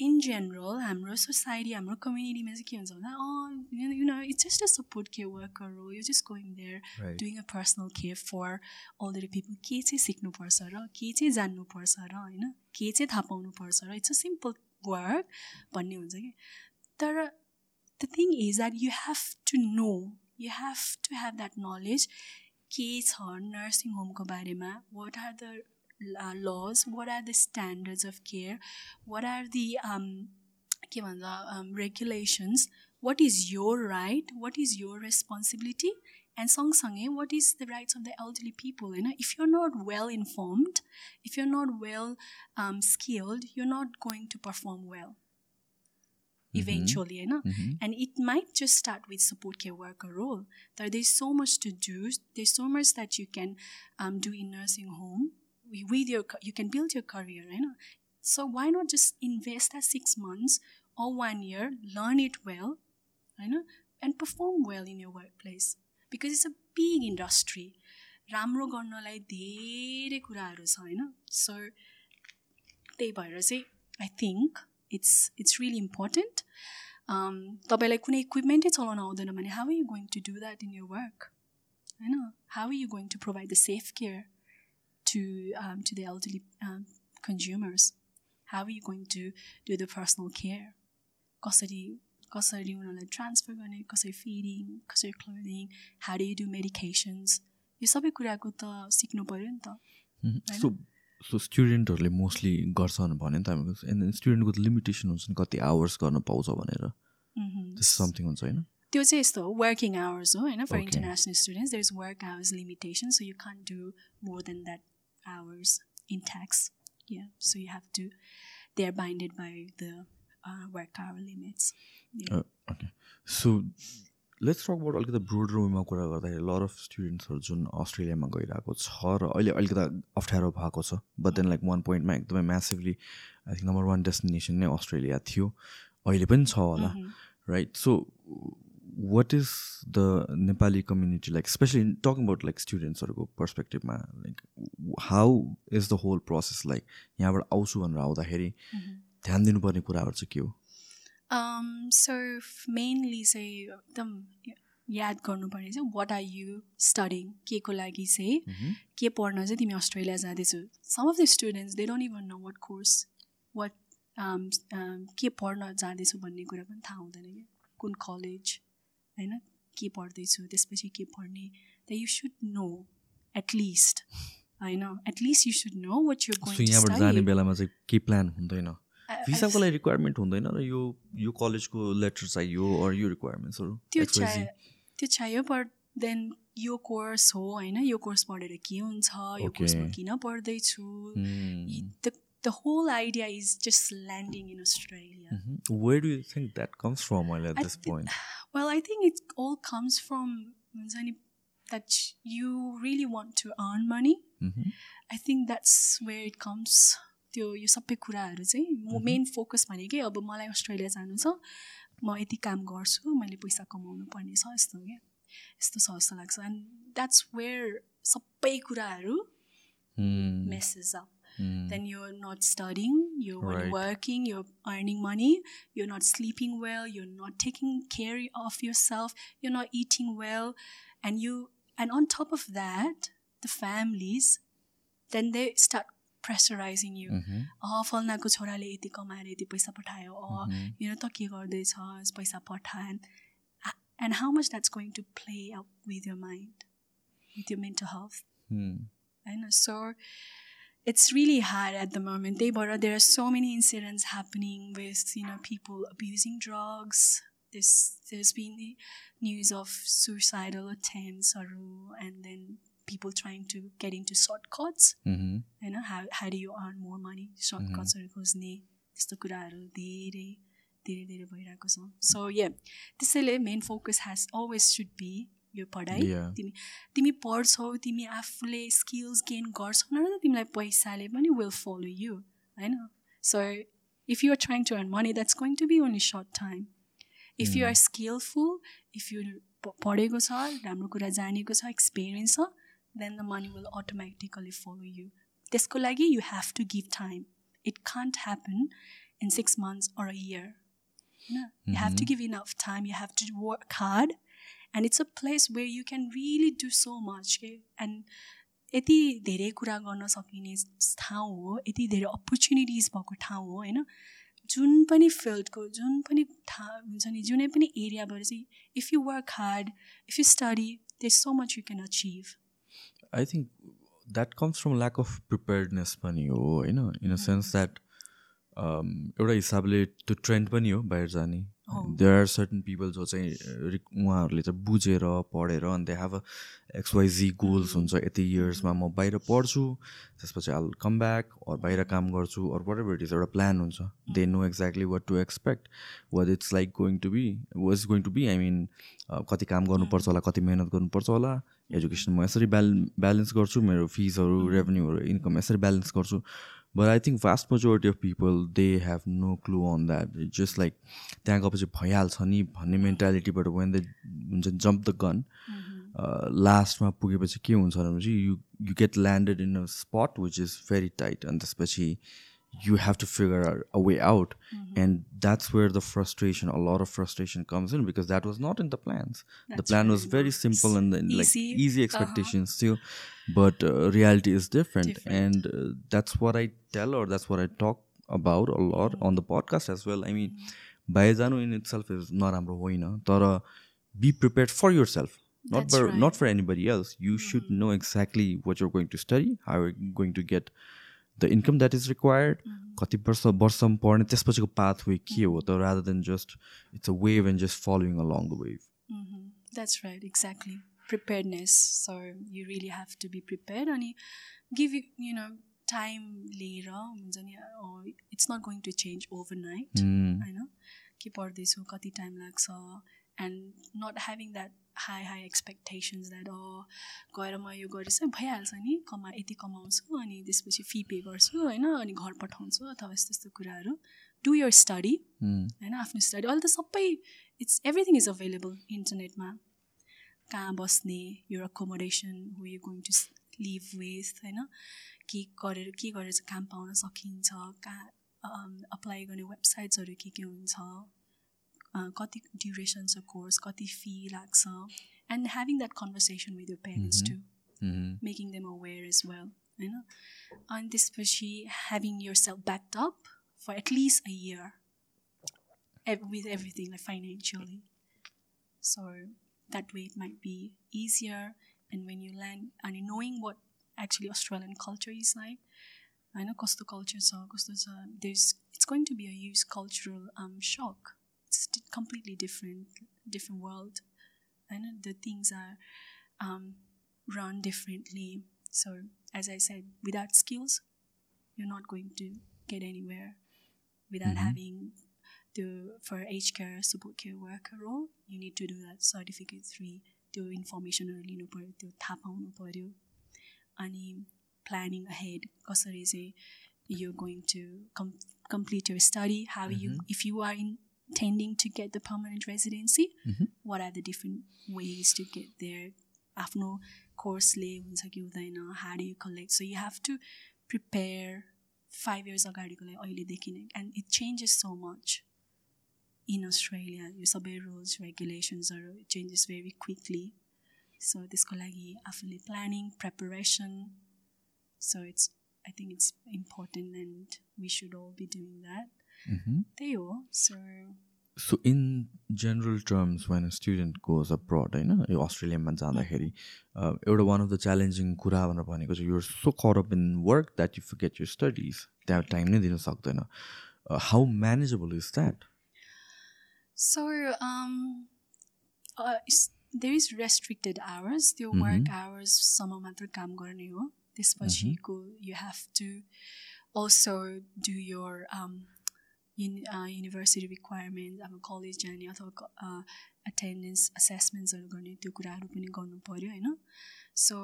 in general हाम्रो society हाम्रो कम्युनिटीमा चाहिँ के हुन्छ भन्दा you know it's just a support care worker हो you just going there doing a personal care for all people के चाहिँ सिक्नुपर्छ र के चाहिँ जान्नुपर्छ र होइन? के चाहिँ थाहा पाउनुपर्छ र? इट्स अ सिम्पल वर्क भन्ने हुन्छ कि? तर the thing is that you have to know you have to have that knowledge के छ नर्सिङ होमको बारेमा what are the laws what are the standards of care? What are the um, um, regulations? What is your right? What is your responsibility? And song sange what is the rights of the elderly people? You know if you're not well informed if you're not well um, skilled you're not going to perform well. Mm-hmm. eventually you know? Mm-hmm. and it might just start with support care worker role. There, there's so much to do. There's so much that you can um, do in nursing home with your you can build your career you know so why not just invest that six months or one year learn it well you know and perform well in your workplace because it's a big industry राम्रो गर्नलाई धेरै कुराहरू छ होइन सो त्यही भएर चाहिँ आई think it's it's really important तपाईँलाई कुनै इक्विपमेन्टै चलाउन आउँदैन भने how you going to do that in year work होइन how you going to provide the safe care To um, to the elderly um, consumers? How are you going to do the personal care? कसरी कसरी उनीहरूलाई transfer गर्ने कसरी feeding कसरी clothing how do you do medications यो सबै कुराको त सिक्नु पऱ्यो नि त सो सो स्टुडेन्टहरूले मोस्टली गर्छ भने त हामीको एन्ड स्टुडेन्टको त लिमिटेसन हुन्छ नि कति आवर्स गर्न पाउँछ भनेर। समथिङ हुन्छ होइन? त्यो चाहिँ यस्तो हो वर्किङ आवर्स हो होइन for international students there is work hours limitation so you can't do more than that hours in tax. Yeah, so you have to, they're binded by the uh, work hour limits. Yeah. Uh, okay. So let's talk about अलिकति broader वेमा कुरा गर्दाखेरि lot of स्टुडेन्ट्सहरू जुन अस्ट्रेलियामा गइरहेको छ र अहिले अलिकति अप्ठ्यारो भएको छ बट देन लाइक वान पोइन्टमा एकदमै massively I think number one destination नै अस्ट्रेलिया थियो अहिले पनि छ होला right so what is the Nepali community like specially talking about like स्टुडेन्ट्सहरूको पर्सपेक्टिभमा like how is the whole process like यहाँबाट आउँछु भनेर आउँदाखेरि ध्यान दिनुपर्ने कुराहरू चाहिँ के हो? सो मेनली चाहिँ एकदम याद गर्नुपर्ने चाहिँ वाट आर यु स्टडिङ के को लागि चाहिँ? के पढ्न चाहिँ तिमी अस्ट्रेलिया जाँदैछु? Some of the students they don't even know what course what के पढ्न जाँदैछु भन्ने कुरा पनि थाहा हुँदैन क्या। कुन कलेज होइन के पढ्दैछु त्यसपछि के पढ्ने the you should know at least होइन at least you should know what you यहाँबाट जाने बेलामा चाहिँ के प्लान हुँदैन? भिसाको लागि रिक्वायरमेन्ट हुँदैन र यो यो कलेजको लेटर चाहियो अर यो रिक्वायरमेन्ट्सहरू त्यो चाहियो त्यो चाहियो बट देन यो कोर्स हो होइन यो कोर्स पढेर के हुन्छ यो कोर्समा किन पढ्दैछु? the whole idea is just landing in Australia. Mm-hmm. Where do you think that comes from well, at I this th- point? Well, I think it all comes from that you really want to earn money. Mm-hmm. I think that's where it comes. त्यो यो सबै कुराहरू चाहिँ म main focus भनेकै अब मलाई Australia जानु छ म यति काम गर्छु मैले पैसा कमाउनु पर्ने छ यस्तो क्या यस्तो छ जस्तो लाग्छ एन्ड द्याट्स वेयर सबै कुराहरू message up mm. then you're not studying, you're right. working, you're earning money, you're not sleeping well, you're not taking care of yourself, you're not eating well, and you and on top of that, the families, then they start pressurizing you. फल्नाको छोराले यति कमाएर यति पैसा पठायो यो त के गर्दैछ पैसा पठाए and how much that's going to play up with your mind, with your mental health. Mm. And so it's really hard at the moment. They but there are so many incidents happening with you know people abusing drugs. There's there's been news of suicidal attempts and then people trying to get into shortcuts. Mm-hmm. You know how how do you earn more money? Shortcuts mm-hmm. खोज्ने त्यस्तो कुराहरू धेरै धेरै धेरै भइरहेको छ so yeah त्यसैले main focus has always should be यो पढाइ। तिमी तिमी पढ्छौ तिमी आफूले स्किल्स गेन गर्छौ न त तिमीलाई पैसाले पनि विल फलो यु होइन? So if you're trying to earn money that's going to be only short time if you are skilful if you पढेको छ राम्रो कुरा जानेको छ एक्सपिरियन्स छ then the money will automatically follow you त्यसको लागि you have to give time it can't happen in six months or a year होइन? You have to give enough time you have to work hard and it's a place where you can really do so much के and यति धेरै कुरा गर्न सकिने ठाउँ हो यति धेरै अपर्च्युनिटिज भएको ठाउँ हो होइन? जुन पनि फिल्डको जुन पनि ठाउँ हुन्छ नि जुनै पनि एरियाबाट चाहिँ if you work hard if you study they so much you can achieve I think that comes from lack of preparedness पनि हो होइन? इन अ सेन्स द्याट एउटा हिसाबले त्यो ट्रेन्ड पनि हो बाहिर जाने। देयर आर सर्टन पिपल जो चाहिँ उहाँहरूले चाहिँ बुझेर पढेर अनि they have a XYZ goals हुन्छ यति इयर्समा म बाहिर पढ्छु त्यसपछि आल कम ब्याक अर बाहिर काम गर्छु अर वाट इट इज एउटा प्लान हुन्छ। They know exactly what to expect what it's like going to be was going to be I mean कति काम गर्नुपर्छ होला कति मेहनत गर्नुपर्छ होला एजुकेसन म यसरी ब्याल ब्यालेन्स गर्छु मेरो फिसहरू रेभेन्यूहरू इन्कम यसरी ब्यालेन्स गर्छु। But I think vast majority of people they have no clue on that just like त्यहाँ गएपछि भइहाल्छ नि भन्ने मेन्टालिटीबाट वेन द हुन्छ जम्प द गन लास्टमा पुगेपछि के हुन्छ भनेपछि you you get landed in a spot which is very tight अनि त्यसपछि you have to figure a way out mm-hmm. and that's where the frustration a lot of frustration comes in because that was not in the plans that's the plan was very simple and then, like easy uh-huh. expectations uh-huh. but uh, reality is different, different. and uh, that's what i tell or that's what i talk about a lot mm-hmm. on the podcast as well i mean mm-hmm. in itself is not amro hoina tara be prepared for yourself not for right. not for anybody else you should mm-hmm. know exactly what you're going to study how you're going to get the income that is required कति वर्ष वर्षमा पढ्ने त्यसपछिको path वे के हो? त rather than just it's a wave and just following along the wave that's right exactly preparedness sir you really have to be prepare अनि give you you know time लिएर हुन्छ नि it's not going to change overnight होइन के पढ्दैछु कति time लाग्छ and not having that high high expectations that गएर म यो गरेछ भइहाल्छ नि कमा यति कमाउँछु अनि त्यसपछि फी पे गर्छु होइन अनि घर पठाउँछु अथवा यस्तो यस्तो कुराहरू. Do your study. होइन आफ्नो स्टडी अहिले त सबै इट्स एभ्रिथिङ इज अभाइलेबल इन्टरनेटमा कहाँ बस्ने यो accommodation who you going to live with होइन के गरेर के गरेर चाहिँ काम पाउन सकिन्छ कहाँ अप्लाई गर्ने वेबसाइट्सहरू के के हुन्छ। अ, कति ड्युरेसन छ कोर्स कति फी लाग्छ and having that conversation with year parents to Mhm. making them aware as well होइन अनि त्यसपछि having yourself backed up for at least a year ev- with everything like financially so that way it might be easier and when you land and knowing what actually Australian culture is like I know कस्तो culture छ कस्तो छ there's it's going to be a huge cultural um, shock it's di- completely different different world I know the things are um, run differently. So, as I said, without skills, you're not going to get anywhere. Without having the for aged care support care worker role, you need to do that certificate three. त्यो इन्फर्मेसनहरू लिनु पऱ्यो त्यो थाहा पाउनु पऱ्यो अनि planning ahead कसरी चाहिँ you going to com complete your study how you if you are intending to get the permanent residency, what are the different ways to get there? आफ्नो कोर्सले हुन्छ कि हुँदैन how you collect so you have to prepare five years अगाडिको लागि अहिलेदेखि नै and it changes so much in Australia यो सबै rules रेगुलेसन्सहरू changes भेरी quickly so त्यसको लागि आफूले planning preparation so it's I think it's important and we should Al be doing that Mhm. त्यही हो so so in general terms one student goes abroad होइन यो अस्ट्रेलियामा जाँदाखेरि एउटा वान अफ द च्यालेन्जिङ कुरा भनेर भनेको चाहिँ you're so caught up in work that you get you studies त्यहाँ टाइम नै दिन सक्दैन. How manageable is that so there is restricted hours त्यो वर्क आवर्ससम्म मात्र काम गर्ने हो त्यसपछिको you have to also do your uh, university requirement अब कलेज जाने अथवा अटेन्डेन्स असेसमेन्ट्सहरू गर्ने त्यो कुराहरू पनि गर्नु पऱ्यो होइन? सो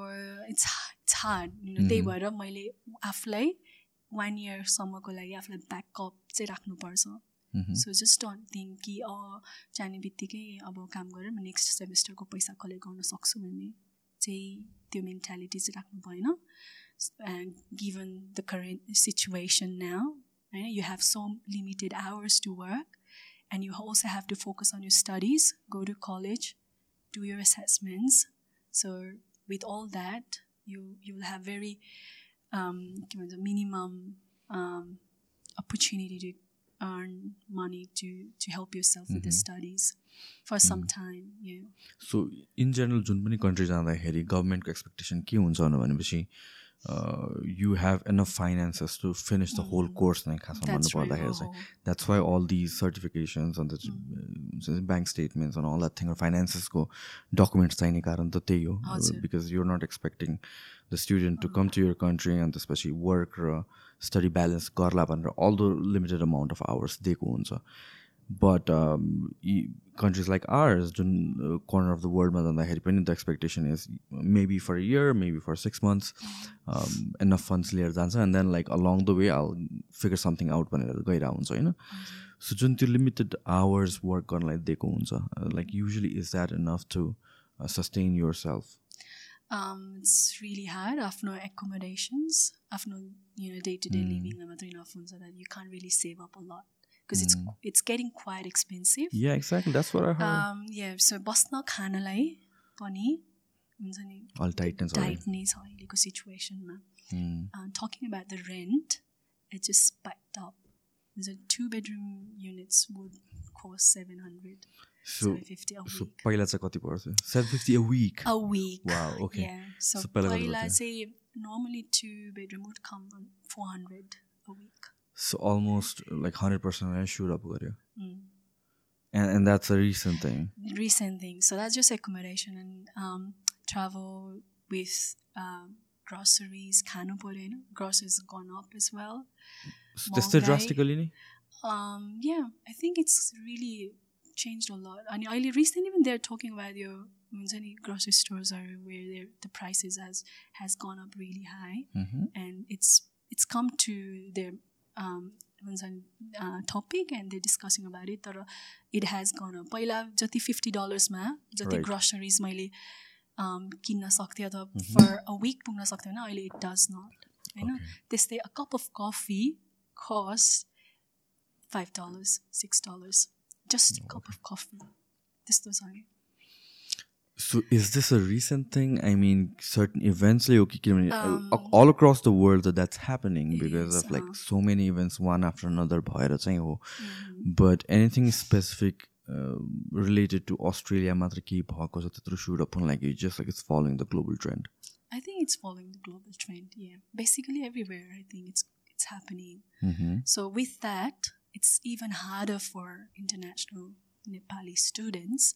इट्स इट्स हार्ड त्यही भएर मैले आफूलाई वान इयरसम्मको लागि आफूलाई ब्याकअप चाहिँ राख्नुपर्छ सो जस्ट डोन्ट थिङ्क कि अ जाने बित्तिकै अब काम गरेर म नेक्स्ट सेमेस्टरको पैसा कलेक्ट गर्न सक्छु भन्ने चाहिँ त्यो मेन्टालिटी चाहिँ राख्नु भएन। Given the current situation now होइन you have so limited hours to work and you also have to focus on your studies go to college do your assessments. So with all that, you you will have very um, minimum um, opportunity to earn money to to help yourself with the studies for some time. Yeah. So in general जुन पनि country जाँदाखेरि गभर्मेन्टको expectation के हुन्छ भनेपछि you have enough finances to finish the whole course नै खासमा That's भन्नु right. पर्दाखेरि चाहिँ that's why all these certifications and bank statements and all that thing फाइनेन्सेसको documents चाहिने कारण त त्यही हो। Because you're not expecting the student to come to your country अनि त्यसपछि वर्क र स्टडी ब्यालेन्स गर्ला भनेर all the limited amount of hours दिएको हुन्छ बट कन्ट्रिज लाइक आर्स जुन कर्नर अफ द वर्ल्डमा जाँदाखेरि पनि the expectation is maybe for year maybe for six months enough funds लिएर जान्छ and then like along the way I'll figure something out भनेर गइरहेको हुन्छ होइन सो जुन त्यो लिमिटेड आवर्स वर्क गर्नलाई दिएको हुन्छ like usually is that enough to sustain yourself Um, it's really hard. आफ्नो accommodations, आफ्नो you know day to day living मात्रै enough हुन्छ that you can't really save up a lot. Because it's it's getting quite expensive. Yeah, exactly. That's what I heard. Um, yeah, so बस्न खानलाई पनि हुन्छ नि. Tight नै छ अहिलेको सिचुएसनमा talking about the rent it just spiked up हुन्छ two bedroom units would cost seven hundred So, seven fifty a so पहिला चाहिँ कति पर्थ्यो seven fifty a week a week. Wow, okay. Yeah. So, So पहिला? चाहिँ normally two bedroom would come on 400 a week. So almost like hundred percent I shoot up with you. Mm. And and that's a recent thing. Recent thing. So that's just accommodation and um, travel with uh, groceries, kind of groceries gone up as well. Just drastically? Um, yeah, I think it's really changed a lot. And I recently even they're talking about your many grocery stores are where the prices has has gone up really high, mm-hmm. and it's it's come to their हुन्छ नि topic and they discussing about it तर it has gone पहिला जति fifty डलर्समा जति. Groceries मैले um, किन्न सक्थेँ अथवा फर a week पुग्न सक्थेँ होइन अहिले इट डज नट होइन. त्यस्तै a cup of coffee cost five dollars six dollars just cup of coffee त्यस्तो छ कि So is this a recent thing? I mean, certain events like okay, किनभने, uh, Um, all across the world that that's happening It because is, of like uh. so many events one after another भएर चाहिँ हो. Mm-hmm. But anything specific uh, related to Australia मात्र केही भएको छ त्यत्रो shoot up like it's just like it's following the global trend. I think it's following the global trend. Yeah, basically everywhere. I think it's it's happening. Mm-hmm. So with that, it's even harder for international Nepali students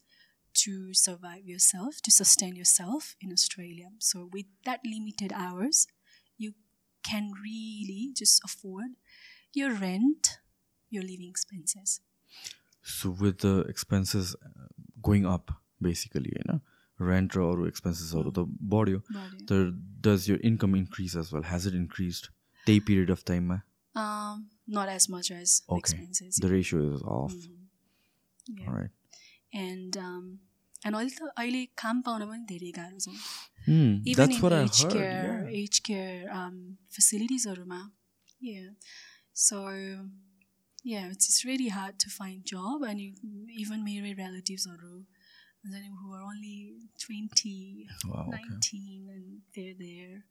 to survive yourself, to sustain yourself in Australia. So with that limited hours, you can really just afford your rent, your living expenses. So with the expenses uh, going up basically, you know, rent or expenses or the body, there does your income increase as well? Has it increased? Day period of time, um, not as much as the okay. expenses. The ratio is off. yeah. All right. And um, and अहिले त अहिले काम पाउन पनि धेरै गाह्रो छ Hmm, even that's in what I aged heard. care, yeah. aged care um, facilitiesहरूमा yeah. So yeah, it's, it's really hard to find job and you, even मेरो relatives-हरू हुन्छ नि who are only 20, Wow, okay. 19 and they're there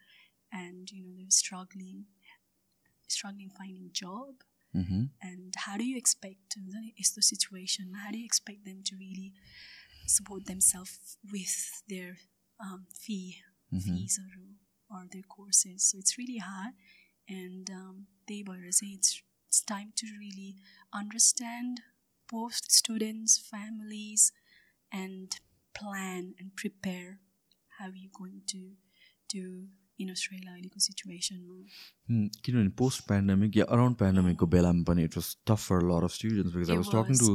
and you know they're struggling struggling finding job mm-hmm. and how do you expect uh, is the situation how do you expect them to really support themselves with their um, fee mm-hmm. fees or, or their courses so it's really hard and um, they were saying it's, it's time to really understand both students families and plan and prepare how you're going to do in Australia अहिलेको सिचुएसनमा किनभने post pandemic या around पेन्डेमिकको बेलामा पनि it was tough for lot of students because I was talking to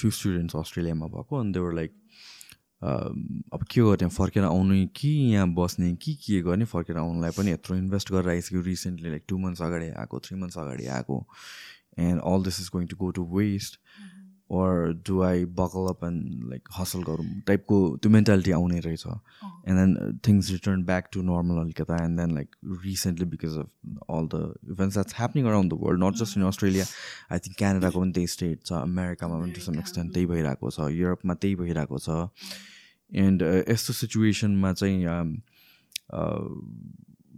few students अस्ट्रेलियामा भएको अनि देवर लाइक अब के गर्ने फर्केर आउनु कि यहाँ बस्ने कि के गर्ने फर्केर आउनुलाई पनि यत्रो इन्भेस्ट गरेर आइसक्यो रिसेन्टली लाइक टु मन्थ्स अगाडि आएको थ्री मन्थ्स अगाडि आएको। And all this is going to go to waste. Or do I buckle up and like hustle गरौँ टाइपको त्यो मेन्टालिटी आउने रहेछ and then things return back to normal अलिकता and then like recently because of all the events that's happening around the world not just in Australia I think क्यानाडाको पनि त्यही state छ अमेरिकामा पनि टु सम एक्सटेन्ट त्यही भइरहेको छ युरोपमा त्यही भइरहेको छ एन्ड यस्तो सिचुएसनमा चाहिँ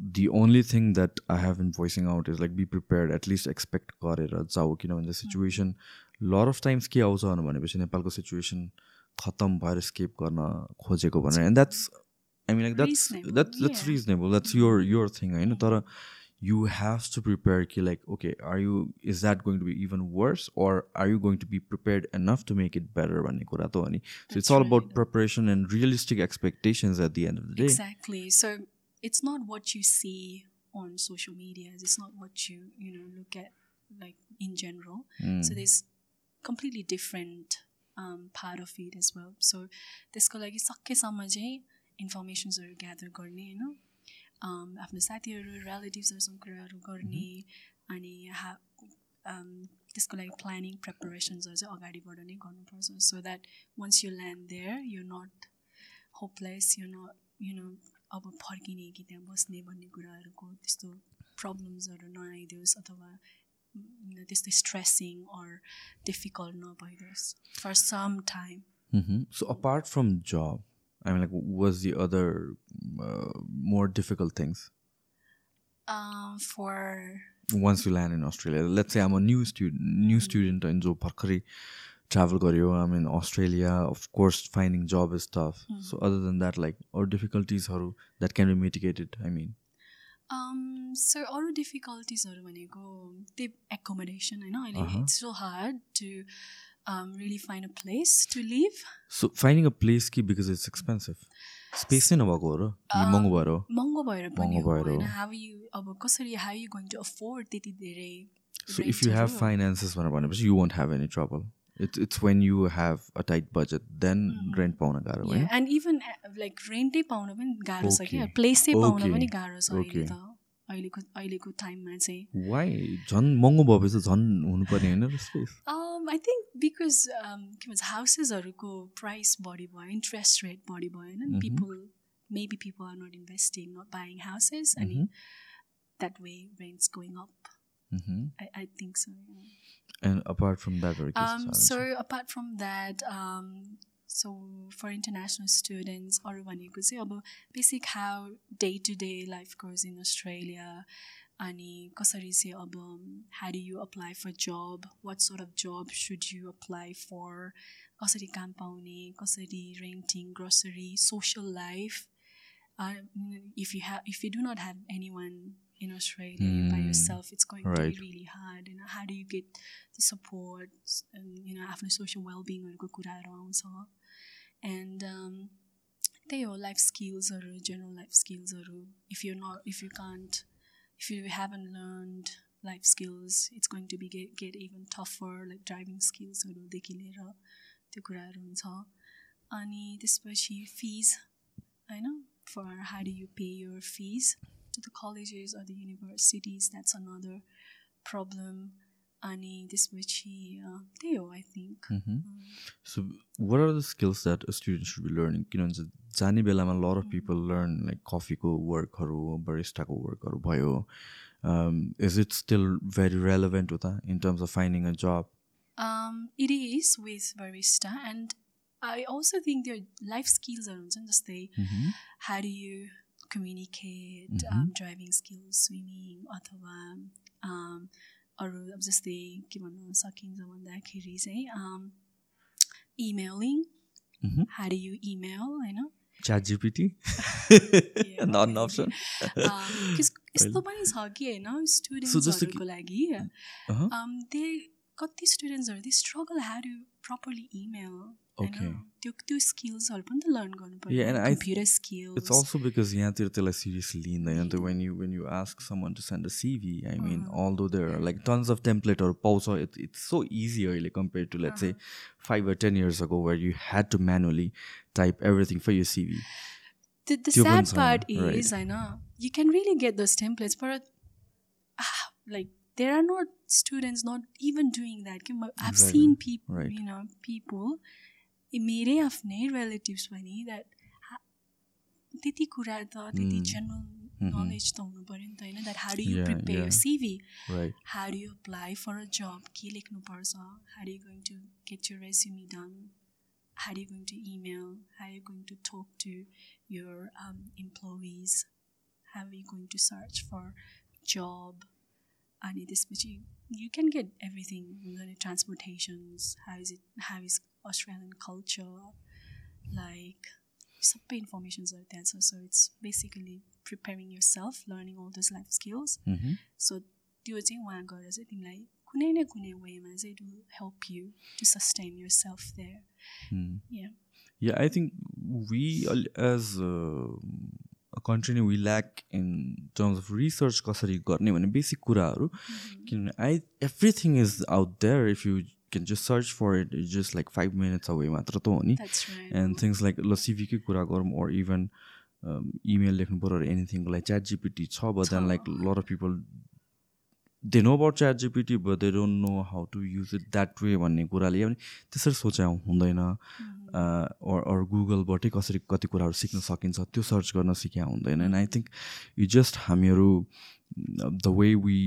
the only thing that I have in voicing out is like be prepared at least expect गरेर जाऊ किनभने सिचुएसन लर अफ टाइम्स के आउँछ भनेपछि नेपालको सिचुएसन खत्तम भएर स्केप गर्न खोजेको भनेर end that's I mean like that's Reasonable, that's that's yeah. Reasonable that's your your thing होइन तर you have to prepare कि like okay are you is that going to be even worse or are you going to be prepared enough to make it better भन्ने कुरा त हो नि so it's That's all right. about preparation and realistic expectations at the end of the day Exactly. So it's not what you see on social media. It's not what you you know look at like in general. So there's completely different um, part of it as well. So त्यसको लागि सकेसम्म चाहिँ इन्फर्मेसन्सहरू gather गर्ने होइन um, आफ्नो साथीहरू रिलेटिभ्सहरूसँग कुराहरू गर्ने अनि हा um, त्यसको लागि प्लानिङ प्रिपरेसन्सहरू चाहिँ अगाडिबाट नै गर्नुपर्छ so that once you land there you not hopeless यु न यु नो अब फर्किने कि त्यहाँ बस्ने भन्ने कुराहरूको त्यस्तो प्रब्लम्सहरू नआइदियोस् अथवा this distressing or difficult no by this for some time. Mm-hmm. so apart from job i mean like was the other uh, more difficult things? Um, for once you land in australia let's say i'm a new student new mm-hmm. student in jo Parkari, travel garyo i'm in australia of course finding job is tough. Mm-hmm. so other than that like or difficulties haru that can be mitigated i mean? सो अरू डिफिकल्टिजहरू भनेको त्यही accommodation होइन अहिले it's so hard to really find a place to live so finding a place कि because it's expensive. Space नै नभएको हो र कि महँगो भएर महँगो भएर महँगो भएर। हाउ यु अब कसरी how you going to afford त्यति धेरै So if you have rentहरू? finances भनेर भनेपछि you won't have any trouble. It's it's when you have a tight budget then rent पाउन गाह्रो होइन एन्ड इभन लाइक रेन्टै पाउन पनि गाह्रो छ क्या. प्लेसै पाउन. पनि गाह्रो छ अहिले. त अहिलेको अहिलेको टाइममा चाहिँ वाइ झन् महँगो भएपछि झन् हुनुपर्ने होइन स्पेस आई थिङ्क बिकज के भन्छ हाउसेसहरूको प्राइस बढी भयो इन्ट्रेस्ट रेट बढी भयो होइन people maybe people are not investing not buying houses अनि that way rents going up I I think so and apart from that Um, so apart from that, um, so for international students, अरू भनेको चाहिँ अब basic how day to day life goes in Australia अनि कसरी चाहिँ अब how do you apply फर जब वाट sort of जब सुड यु अप्लाई फर कसरी काम पाउने कसरी renting grocery social life if you have if you do not have anyone in Australia you're by Hmm. yourself, it's going to Right. be really hard. You know, how do you get the support and you know आफ्नो social well-beingहरूको कुराहरू आउँछ and um, त्यही हो life स्किल्सहरू general life स्किल्सहरू if you nut if you can't if you heaven learned life skills it's going to B gate gate even tougher like driving स्किल्सहरूदेखि लिएर त्यो कुराहरू हुन्छ अनि त्यसपछि फिज होइन फर हाउ डु यु पे यर फिज to the colleges or the universities, that's another problem. अनि त्यसपछि त्यही हो I think so what are the skills that student should be learning किनभने जाने बेलामा lot of people learn like कफीको वर्कहरू बरिस्टाको वर्कहरू भयो is it still very relevant उता in terms of finding a job it is with barista and I also think त्यो life स्किल्सहरू हुन्छ नि जस्तै how do you communicate driving skills swimming अथवा um, अरू अब जस्तै के भन्नु सकिन्छ भन्दाखेरि चाहिँ emailing how do you email होइन? Um, यस्तो पनि छ कि होइन स्टुडेन्ट्सहरूको लागि। दे um, कति स्टुडेन्ट्सहरू दे स्ट्रगल हाड यु प्रपरली इमेल Okay. त्यो त्यो स्किल्सहरू पनि त लर्न गर्नु Yeah, and पर्यो I- computer skills It's also because यहाँतिर त्यसलाई seriously लिँदैन त when you when you ask someone to send a CV, I mean, although there are like tons of templateहरू पाउँछ it, it's so easy अहिले compared to let's say five or ten years ago where you had to manually type everything for your CV. the, the त्यो पनि sad छैन, part right. is होइन you can really get those templates but ah, like there are not students not even doing that कि म- I've Exactly. seen people Right. you know people ए मेरै आफ्नै relatives पनि that त्यति कुरा त त्यति Mm. जेनरल नलेज त हुनु पऱ्यो नि त होइन that how do you Yeah, prepare yeah. CV right how do you apply for a job के लेख्नुपर्छ how are you going to get your resume done how are you going to email how are you going to talk to your um, employees how are you going to search for job अनि त्यसपछि you can get everything हुन्छ नि transportations how is it how is Australian culture like सबै इन्फर्मेसन्सहरू त्यहाँ छ so it's basically preparing yourself learning all those life skills so त्यो चाहिँ वहाँ गएर चाहिँ तिमीलाई कुनै न कुनै वेमा चाहिँ to help you to sustain yourself there yeah Yeah, I think we al- as uh, a country नै we lack in terms of research कसरी गर्ने भन्ने बेसिक कुराहरू. किनभने I everything is out there if you can just search for it is just like five minutes away मात्र त हो नि एन्ड थिङ्स लाइक ल सिभीकै कुरा गरौँ ओर इभन इमेल लेख्नु पऱ्यो एनिथिङको लागि च्याट जिपिटी छ but then like lot of people they know about ChatGPT but they don't know how to use it that way भन्ने कुराले पनि त्यसरी सोचे हुँदैन। अर अर गुगलबाटै कसरी कति कुराहरू सिक्न सकिन्छ त्यो सर्च गर्न सिक्या हुँदैन। And I think you just हामीहरू the way we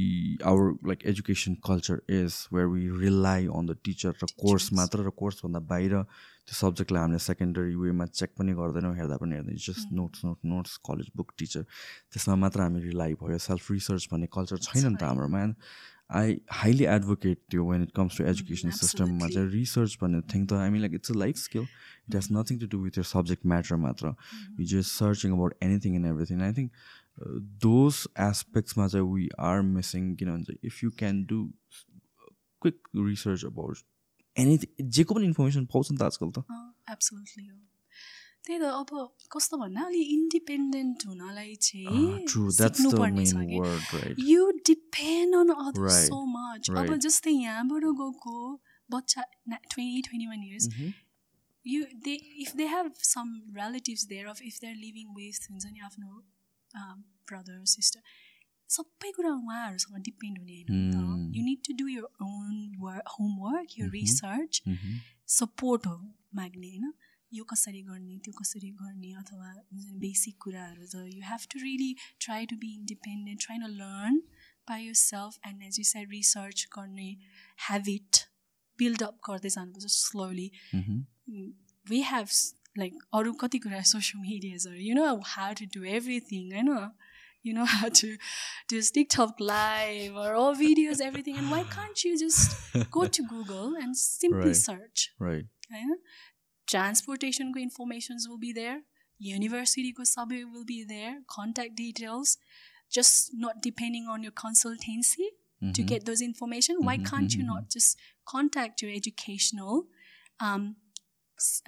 our like education culture is where we rely on the teacher raw course मात्र र कोर्सभन्दा बाहिर त्यो सब्जेक्टलाई हामीले सेकेन्डरी वेमा चेक पनि गर्दैनौँ हेर्दा पनि हेर्दैन just notes note notes college book teacher त्यसमा मात्र हामी रिलाइ भयो सेल्फ रिसर्च भन्ने कल्चर छैन नि त हाम्रोमा एन्ड आई हाइली एडभोकेट त्यो when it comes to education सिस्टममा चाहिँ रिसर्च भन्ने थिङ त mean like it's a life skill it has nothing to do with your subject matter मात्र you just searching about anything and everything I think those एस्पेक्ट्समा चाहिँ we are missing किनभने चाहिँ if you can do quick research about anything जेको पनि information पाउँछ नि त आजकल त। एब्सोल्युटली हो। त्यही त अब कस्तो भन्दा अलि इन्डिपेन्डेन्ट हुनलाई चाहिँ the you depend on other so much अब. जस्तै यहाँबाट गएको बच्चा twenty twenty one years you they if they have some relatives there of if they're living with हुन्छ नि आफ्नो ब्रदर सिस्टर सबै कुरा उहाँहरूसँग डिपेन्ड हुने होइन नि Hmm. त you need to do your own work homework yo Mhm. Research Mhm. Support हो माग्ने होइन यो कसरी गर्ने त्यो कसरी गर्ने अथवा बेसिक कुराहरू त you have to really try to be independent try न learn by yourself and as you side research गर्ने हेबिट बिल्डअप गर्दै जानुपर्छ slowly Mhm. we have s- like अरू कति कुरा social medias are you know how to do everything I know you know how to do TikTok live or all videos everything and why can't you just go to Google and simply Right. search Right. होइन transportation informations will be there university ko sabai will be there contact details just not depending on your consultancy to Mhm. get those information why Mhm, can't you mhm, not just contact your educational um, s-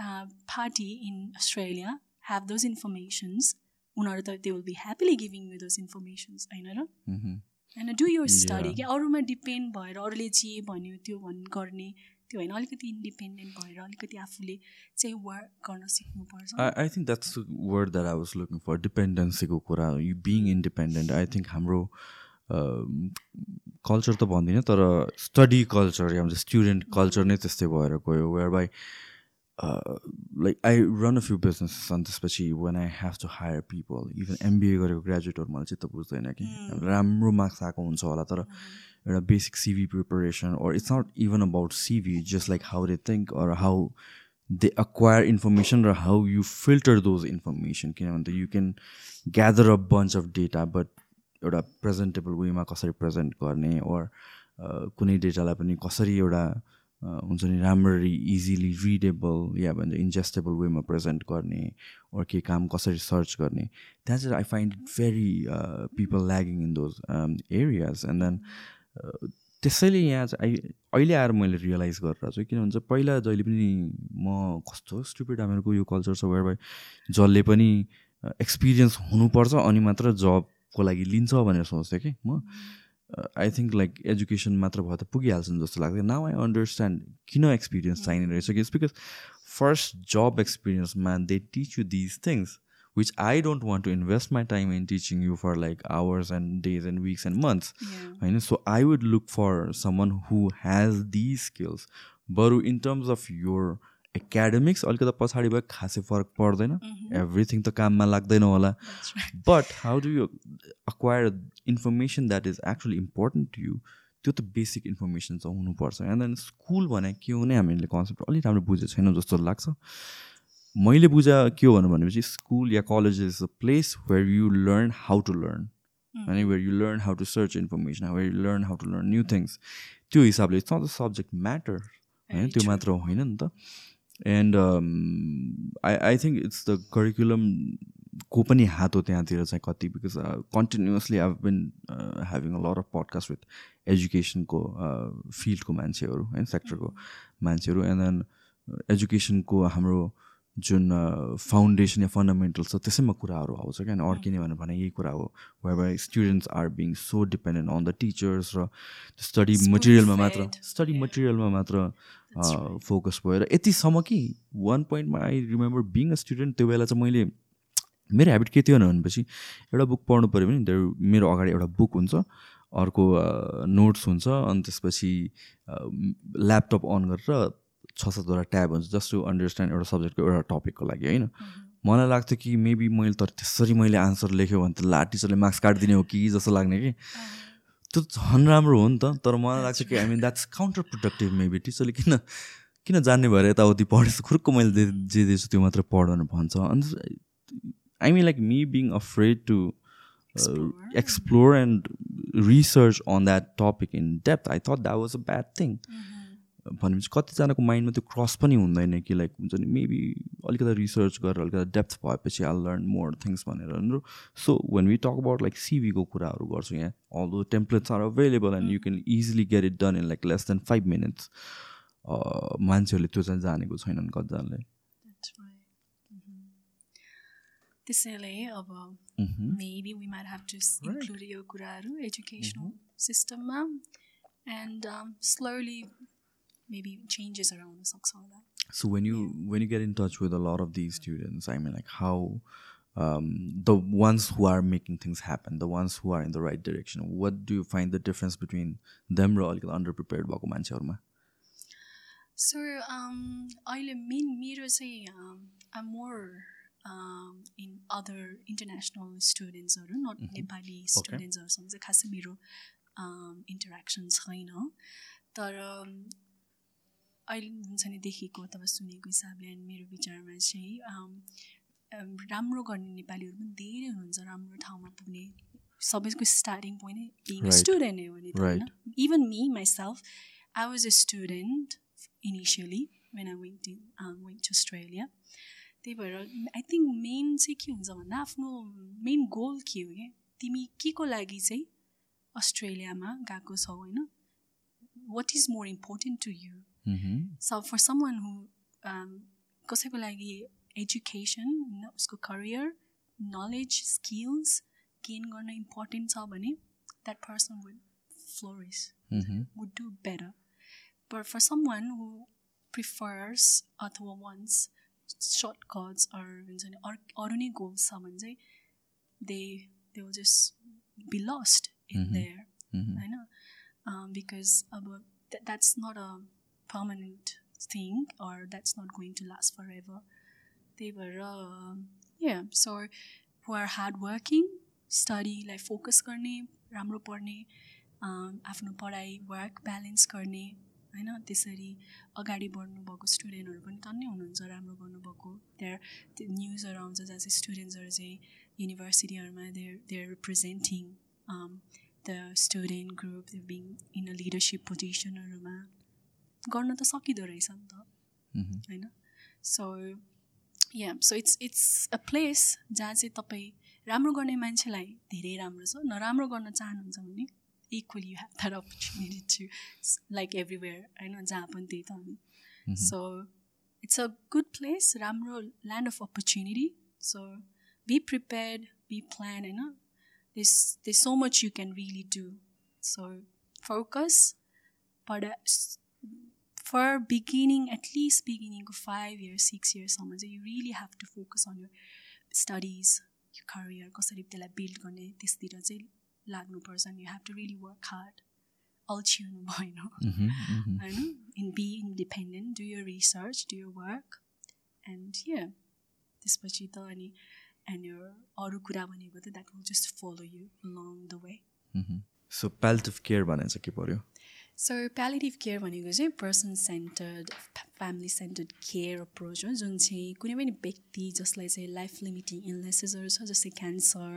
uh, party in australia have those informations उनीहरू they will be happily giving you those informations होइन र Mhm. होइन do your study Yeah. क्या अरूमा depend भएर अरूले जे भन्यो त्यो भन् गर्ने त्यो होइन अलिकति इन्डिपेन्डेन्ट भएर अलिकति आफूले चाहिँ वर्क गर्न सिक्नुपर्छ I, I think that's the word that I was looking for. Dependency को कुरा you being independent. I think हाम्रो कल्चर त भन्दिनँ तर स्टडी कल्चर या स्टुडेन्ट कल्चर नै त्यस्तै भएर गयो where by like I run a few business अनि त्यसपछि one I have to hire people even MBA गरेको ग्रेजुएटहरू मलाई चित्त बुझ्दैन कि। राम्रो मार्क्स आएको हुन्छ होला तर एउटा basic CV preparation or it's not even about CV just like how they think or how they acquire information raw how you filter those information किनभने you can gather a bunch of data but एउटा presentable वेमा कसरी present गर्ने ओर कुनै डेटालाई पनि कसरी एउटा हुन्छ नि राम्ररी इजिली रिडेबल या भन्छ इन्जेस्टेबल वेमा प्रेजेन्ट गर्ने ओर के काम कसरी सर्च गर्ने त्यहाँ चाहिँ I find it very people lagging in those areas and then त्यसैले यहाँ चाहिँ आई अहिले आएर मैले रियलाइज गरेर चाहिँ किन भन्छ पहिला जहिले पनि म कस्तो स्टुपिड हामीहरूको यो कल्चर छ वेयर बाई जसले पनि एक्सपिरियन्स हुनुपर्छ अनि मात्र जबको लागि लिन्छ भनेर सोच्थेँ कि म। आई थिङ्क लाइक एजुकेसन मात्र भए त पुगिहाल्छन् जस्तो लाग्थ्यो नाउ आई अन्डरस्ट्यान्ड किन एक्सपिरियन्स चाहिने रहेछ कि बिकज फर्स्ट जब एक्सपिरियन्समा they teach you these things which I don't want to invest my time in teaching you for like hours and days and weeks and months. Yeah. होइन so I would look for someone who has these skills बरु in terms of your academics अलिकति पछाडि भयो खासै फरक पर्दैन। Everything त काममा लाग्दैन होला. But how do you acquire information that is actually important to you त्यो त बेसिक इन्फर्मेसन चाहिँ हुनुपर्छ। एन्ड देन स्कुल भने के हो नै हामीले कन्सेप्ट अलिक राम्रो बुझेको छैनौँ जस्तो लाग्छ। मैले बुझा के हो भनेर भनेपछि स्कुल या college is a place where you learn how to learn होइन where you learn how to search information where you learn how to learn new things त्यो हिसाबले it's not the subject matter होइन त्यो. मात्र होइन नि त। And I I think it's the करिकुलमको पनि हात हो त्यहाँतिर चाहिँ कति because continuously I been having a lot of podcast with एजुकेसनको फिल्डको मान्छेहरू होइन सेक्टरको मान्छेहरू एन्ड देन एजुकेसनको हाम्रो जुन फाउन्डेसन या फन्डामेन्टल छ त्यसैमा कुराहरू आउँछ क्या अनि अड्किने भनेर भने यही कुरा हो where students are being so dependent on the teachers raw study मटेरियलमा मात्र. स्टडी. मटेरियलमा मात्र. फोकस भएर यतिसम्म कि वान पोइन्टमा I remember being a student त्यो बेला चाहिँ मैले मेरो हेबिट के थियो भनेपछि एउटा बुक पढ्नु पऱ्यो भने मेरो अगाडि एउटा बुक हुन्छ अर्को नोट्स हुन्छ अनि त्यसपछि ल्यापटप अन गरेर छ सातवटा ट्याब हुन्छ जस्ट टु अन्डरस्ट्यान्ड एउटा सब्जेक्टको एउटा टपिकको लागि होइन? मलाई लाग्थ्यो कि मेबी मैले तर त्यसरी मैले आन्सर लेख्यो भने त ला टिचरले मार्क्स काटिदिने हो कि जस्तो लाग्ने कि। त्यो झन् राम्रो हो नि त तर मलाई लाग्छ कि I mean that's counterproductive maybe टिचरले किन किन जान्ने भएर यताउति पढेछ खुर्को मैले दे जे दिएछु त्यो मात्र पढ भनेर भन्छ। अनि I mean like me being afraid to. Explore and research on that topic in depth I thought that was a bad thing भनेपछि कतिजनाको माइन्डमा त्यो क्रस पनि हुँदैन कि लाइक हुन्छ नि मेबी अलिकति रिसर्च गरेर अलिकति डेप्थ भएपछि आई लर्न मोर थिङ्स भनेर so when we talk about like सिभीको कुराहरू गर्छु यहाँ although templates are available and you can easily get it done in like less than five minutes मान्छेहरूले त्यो चाहिँ जानेको छैनन् कतिजनाले. Mhm. त्यसैले अब might have to s- Right. include यो कुराहरू educational systemमा and um, maybe changesहरू आउन सक्छ होला So when you when you get in touch with a lot of these students, I mean, like how um, the ones who are making things happen, the ones who are in the right direction, what do you find the difference between them र अलिकति underprepared भएको मान्छेहरूमा So um, अहिले main मेरो चाहिँ I'm more in other international स्टुडेन्ट्सहरू not Nepali स्टुडेन्ट्सहरूसँग चाहिँ खासै मेरो इन्टरेक्सन छैन तर um, अहिले हुन्छ नि देखेको अथवा सुनेको हिसाबले अनि मेरो विचारमा चाहिँ राम्रो गर्ने नेपालीहरू पनि धेरै हुनुहुन्छ राम्रो ठाउँमा पुग्ने सबैको स्टार्टिङ पोइन्ट नै बिङ. स्टुडेन्ट नै हो नि त Right. होइन even me myself was a student initially when I went to um, went to Australia. त्यही भएर आई थिङ्क मेन चाहिँ के हुन्छ भन्दा आफ्नो मेन गोल के हो क्या तिमी के को लागि चाहिँ अस्ट्रेलियामा गएको छौ होइन what is more important to you Mhm. So for some one who कसैको लागि एजुकेसन होइन उसको करियर नलेज स्किल्स गेन गर्न इम्पोर्टेन्ट छ भने that person would फ्लोरिस Mhm. would do better. But for someone who prefers अथवा wants shortcuts or हुन्छ नि अर- अरू नै गोल्स छ भने चाहिँ they they will just be lust in their Mhm. होइन बिकज अब that's not a permanent thing or that's not going to last for ever त्यही भएर या so who are hard working स्टडीलाई focus गर्ने राम्रो पढ्ने अम, आफ्नो पढाइ वर्क ब्यालेन्स गर्ने होइन त्यसरी अगाडि बढ्नुभएको स्टुडेन्टहरू पनि टन्नै हुनुहुन्छ राम्रो गर्नुभएको त्यहाँ त्यो न्युजहरू आउँछ जहाँ चाहिँ स्टुडेन्ट्सहरू चाहिँ युनिभर्सिटीहरूमा there there representing the student group being in a leadership पोजिसनहरूमा गर्न त सकिँदो रहेछ नि त. होइन? So yeah so it's it's a place जहाँ चाहिँ तपाईँ राम्रो गर्ने मान्छेलाई धेरै राम्रो छ। नराम्रो गर्न चाहनुहुन्छ भने equally you have that opportunity to like everywhere होइन? जहाँ पनि त्यही त हो नि। So it's a good place राम्रो land of opportunity so be prepared be plan होइन? This this so much you can really do so focus पढ for beginning, at least beginning of five years, six years, someone, so you really have to focus on your studies career कसरी त्यसलाई build गर्ने त्यसतिर चाहिँ लाग्नुपर्छ अनि you have to really work hard अल्छिनु भएन होइन in be independent do your research do your work and you त्यसपछि त अनि एन्ड यर अरू कुरा भनेको त that will just follow you long the way so palliative care भनेर चाहिँ के पऱ्यो सो प्यालिटिभ केयर भनेको चाहिँ person centred family centred care approach हो जुन चाहिँ कुनै पनि व्यक्ति जसलाई चाहिँ लाइफ लिमिटिङ इलनेसेसहरू छ जस्तै cancer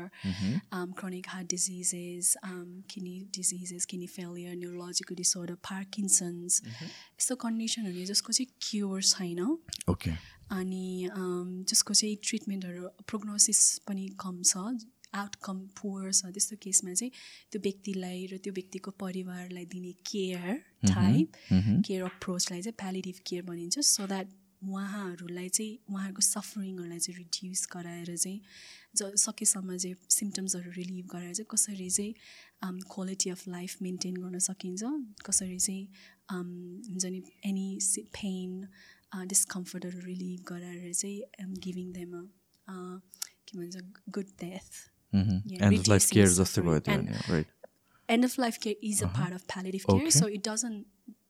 chronic heart diseases kidney diseases kidney failure neurological disorder Parkinson's यस्तो कन्डिसनहरू जसको चाहिँ क्योर छैन। ओके अनि जसको चाहिँ ट्रिटमेन्टहरू प्रोग्नोसिस पनि कम छ आउटकम पुवर छ त्यस्तो केसमा चाहिँ त्यो व्यक्तिलाई र त्यो व्यक्तिको परिवारलाई दिने केयर टाइप केयर अप्रोचलाई चाहिँ प्यालिटिभ केयर भनिन्छ। सो द्याट उहाँहरूलाई चाहिँ उहाँहरूको सफरिङहरूलाई चाहिँ रिड्युस गराएर चाहिँ ज सकेसम्म चाहिँ सिम्टम्सहरू रिलिभ गराएर चाहिँ कसरी चाहिँ क्वालिटी अफ लाइफ मेन्टेन गर्न सकिन्छ। कसरी चाहिँ हुन्छ नि एनी पेन डिस्कम्फर्टहरू रिलिभ गराएर चाहिँ गिभिङ देम के भन्छ good death Mm-hmm. Yeah, end of life care is just about and, right. End of life care is uh-huh. a part of palliative care, okay. so it doesn't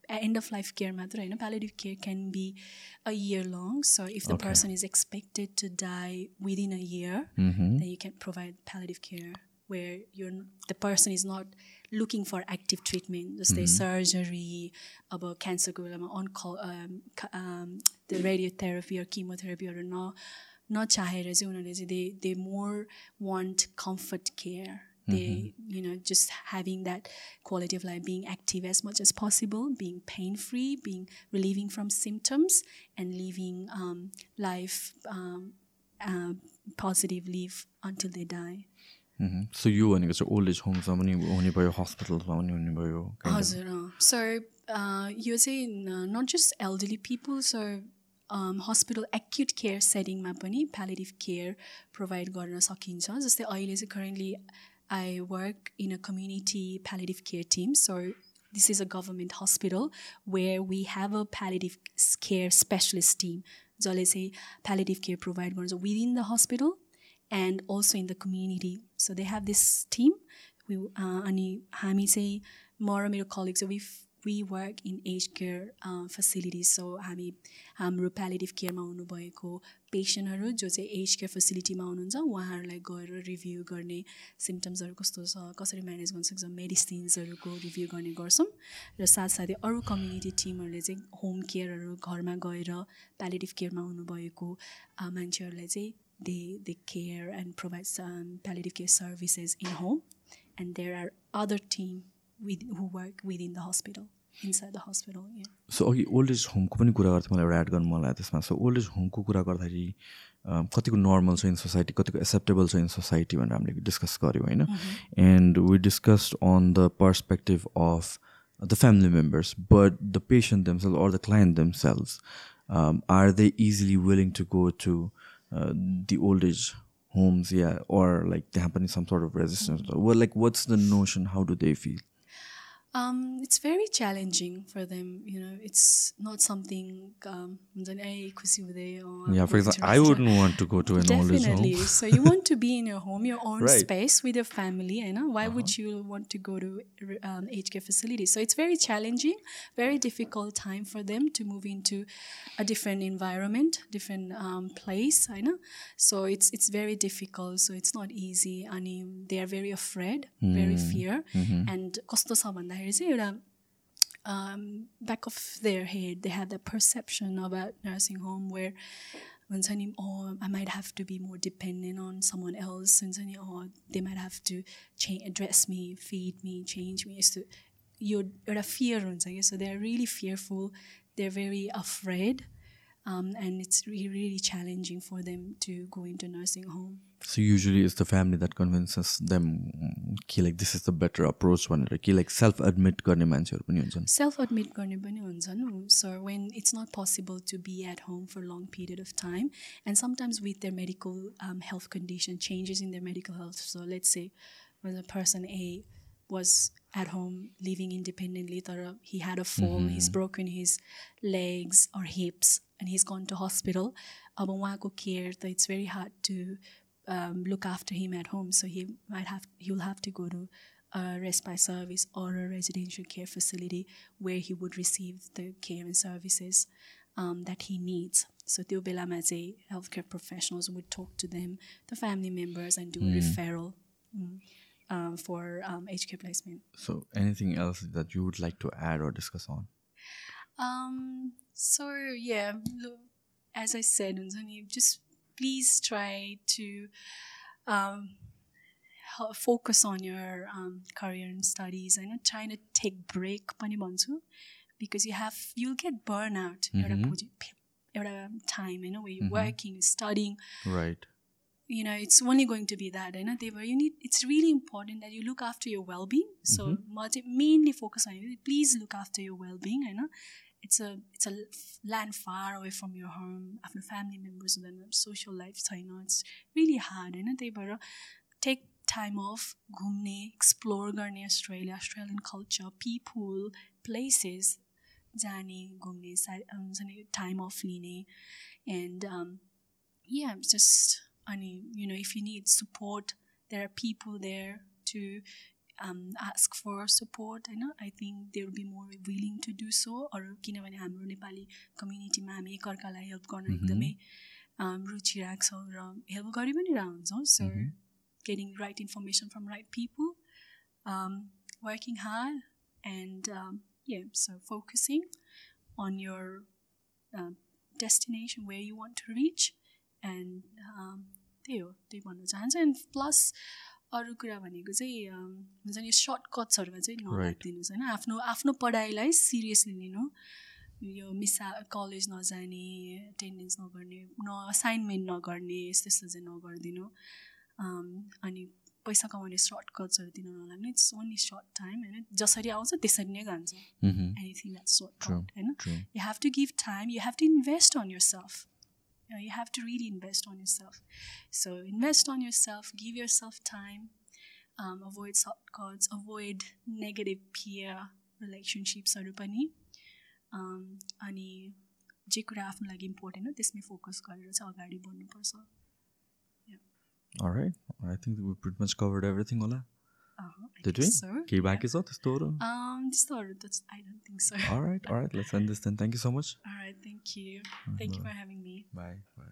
end of life care matter. You know, palliative care can be a year long. So if the okay. person is expected to die within a year, mm-hmm. then you can provide palliative care where you're the person is not looking for active treatment, just mm-hmm. surgery, about cancer, about um, on call, um, um, the radiotherapy or chemotherapy or no न नचाहेर चाहिँ उनीहरूले चाहिँ they they more want comfort care they you know just having that quality of life being active as much as possible being pain free being रिलिभिङ from symptoms end living life positive live until they die so यो भनेको चाहिँ old age होममा पनि हुने भयो हस्पिटल्समा पनि हुने भयो हजुर सर यो चाहिँ not just elderly people sir hospital acute care सेटिङमा पनि प्यालेटिभ केयर प्रोभाइड गर्न सकिन्छ जस्तै अहिले चाहिँ currently I work in a community palliative care team so this is a government hospital where we have a palliative care specialist team जसले चाहिँ palliative care provide गर्छ within the hospital and also in the community so they have this team अनि हामी चाहिँ म र मेरो colleague चाहिँ we we work in age care facilities so हामी हाम्रो प्यालेटिभ केयरमा हुनुभएको पेसेन्टहरू जो चाहिँ एज केयर फेसिलिटीमा हुनुहुन्छ उहाँहरूलाई गएर रिभ्यू गर्ने सिम्टम्सहरू कस्तो छ कसरी म्यानेज गर्न सक्छ मेडिसिन्सहरूको रिभ्यू गर्ने गर्छौँ। र साथसाथै अरू कम्युनिटी टिमहरूले चाहिँ होम केयरहरू घरमा गएर प्यालेटिभ केयरमा हुनुभएको मान्छेहरूलाई चाहिँ they they care and provide palliative care services in home and there are other team with who work within the hospital inside the hospital yeah. So अघि ओल्ड एज होमको पनि कुरा गर्थ्यो मलाई एउटा एड गर्नु मलाई त्यसमा। सो ओल्ड एज होमको कुरा गर्दाखेरि कतिको नर्मल छ इन सोसाइटी कतिको एक्सेप्टेबल छ इन सोसाइटी भनेर हामीले डिस्कस गऱ्यौँ होइन? And we discussed on the perspective of the family members but the patient themselves or the client themselves are they easily willing to go to the old age homes yeah or like they happen some sort of resistance? Well like what's the notion? How do they feel? Um, it's very challenging for them. You know, it's not something. Um, yeah, for example, I wouldn't want to go to an Definitely. home. so you want to be in your home, your own right. space with your family. Eh, you know, why uh-huh. would you want to go to um, aged care facility? So it's very challenging, very difficult time for them to move into a different environment, different um, place. You know, so it's it's very difficult. So it's not easy. I mean, they are very afraid, mm. very hmm. fear, mm-hmm. and kosto sa Arizona, um, um, back of their head, they had the perception about nursing home where Manzani, oh, I might have to be more dependent on someone else, Manzani, or oh, they might have to change, address me, feed me, change me. So you're, you're a fear, So they're really fearful. They're very afraid. Um, and it's really, really challenging for them to go into nursing home. So usually it's the family that convinces them mm, कि like this is the better approach भनेर कि like self admit गर्ने मान्छेहरू पनि हुन्छन् self admit गर्ने पनि हुन्छन् sir when it's not possible to be at home for long period of time and sometimes with their medical health condition changes in their medical health so let's say person A was at home living independently तर he had a fall he's broken his legs or hips and he's gone to hospital अब उहाँको care त it's very hard to um, look after him at home so he might have he will have to go to a respite service or a residential care facility where he would receive the care and services um, that he needs. So त्यो बेलामा चाहिँ healthcare professionals would talk to them, the family members, and do a referral mm, um, for um, aged care placement. So anything else that you would like to add or discuss on? Um, so yeah, look, as I said, Unzani, just please try to um, hel- focus on your um, career and studies and try to take break पनि भन्छु because you have you'll get burnout एउटा पोजि- एउटा time होइन where you're working studying Right. you know it's only going to be that होइन त्यही भएर you need it's really important that you look after your well-being so म चाहिँ mainly focus on it please look after your well-being होइन it's a it's a land far away from your home आफ्नो family members हुँदैन social life छैन it's really hard होइन त्यही भएर take time off घुम्ने explore गर्ने Australia Australian culture people places जाने घुम्ने सा- हुन्छ नि time off लिने and um, yeah it's just I mean, you know, if you need support, there are people there to um, ask for support होइन I think they would be more willing to do so अरू किनभने हाम्रो नेपाली कम्युनिटीमा हामी एकअर्कालाई help गर्न एकदमै रुचि राख्छौँ र help गरि पनि रह हुन्छौँ so getting right information from right people working hard and yeah, so focusing on your uh, destination where you want to reach and um, and plus अरू कुरा भनेको चाहिँ हुन्छ नि सर्टकट्सहरूमा चाहिँ नलागिदिनुहोस् होइन? आफ्नो आफ्नो पढाइलाई सिरियसली लिनु। यो मिसा कलेज नजाने एटेन्डेन्स नगर्ने न असाइनमेन्ट नगर्ने यस्तो यस्तो चाहिँ नगरिदिनु। अनि पैसा कमाउने सर्टकट्सहरू दिन नलाग्ने इट्स ओन्ली सर्ट टाइम होइन? जसरी आउँछ त्यसरी नै जान्छ that's short True, होइन? true. you have to give time you have to invest on yourself you, know, you have to really invest on yourself so invest on yourself give yourself time um, avoid shortcuts avoid negative peer relationships पनि um, अनि जे कुरा आफ्नो लागि important हो त्यसमै focus गरेर चाहिँ अगाडि बढ्नुपर्छ All right. I think Oh, Did we? So. you back is the store? Um, the store. That's I don't think so. all right, all right. Let's end this then. Thank you so much. All right, thank you. Uh-huh. Thank bye. you for having me. Bye. Bye.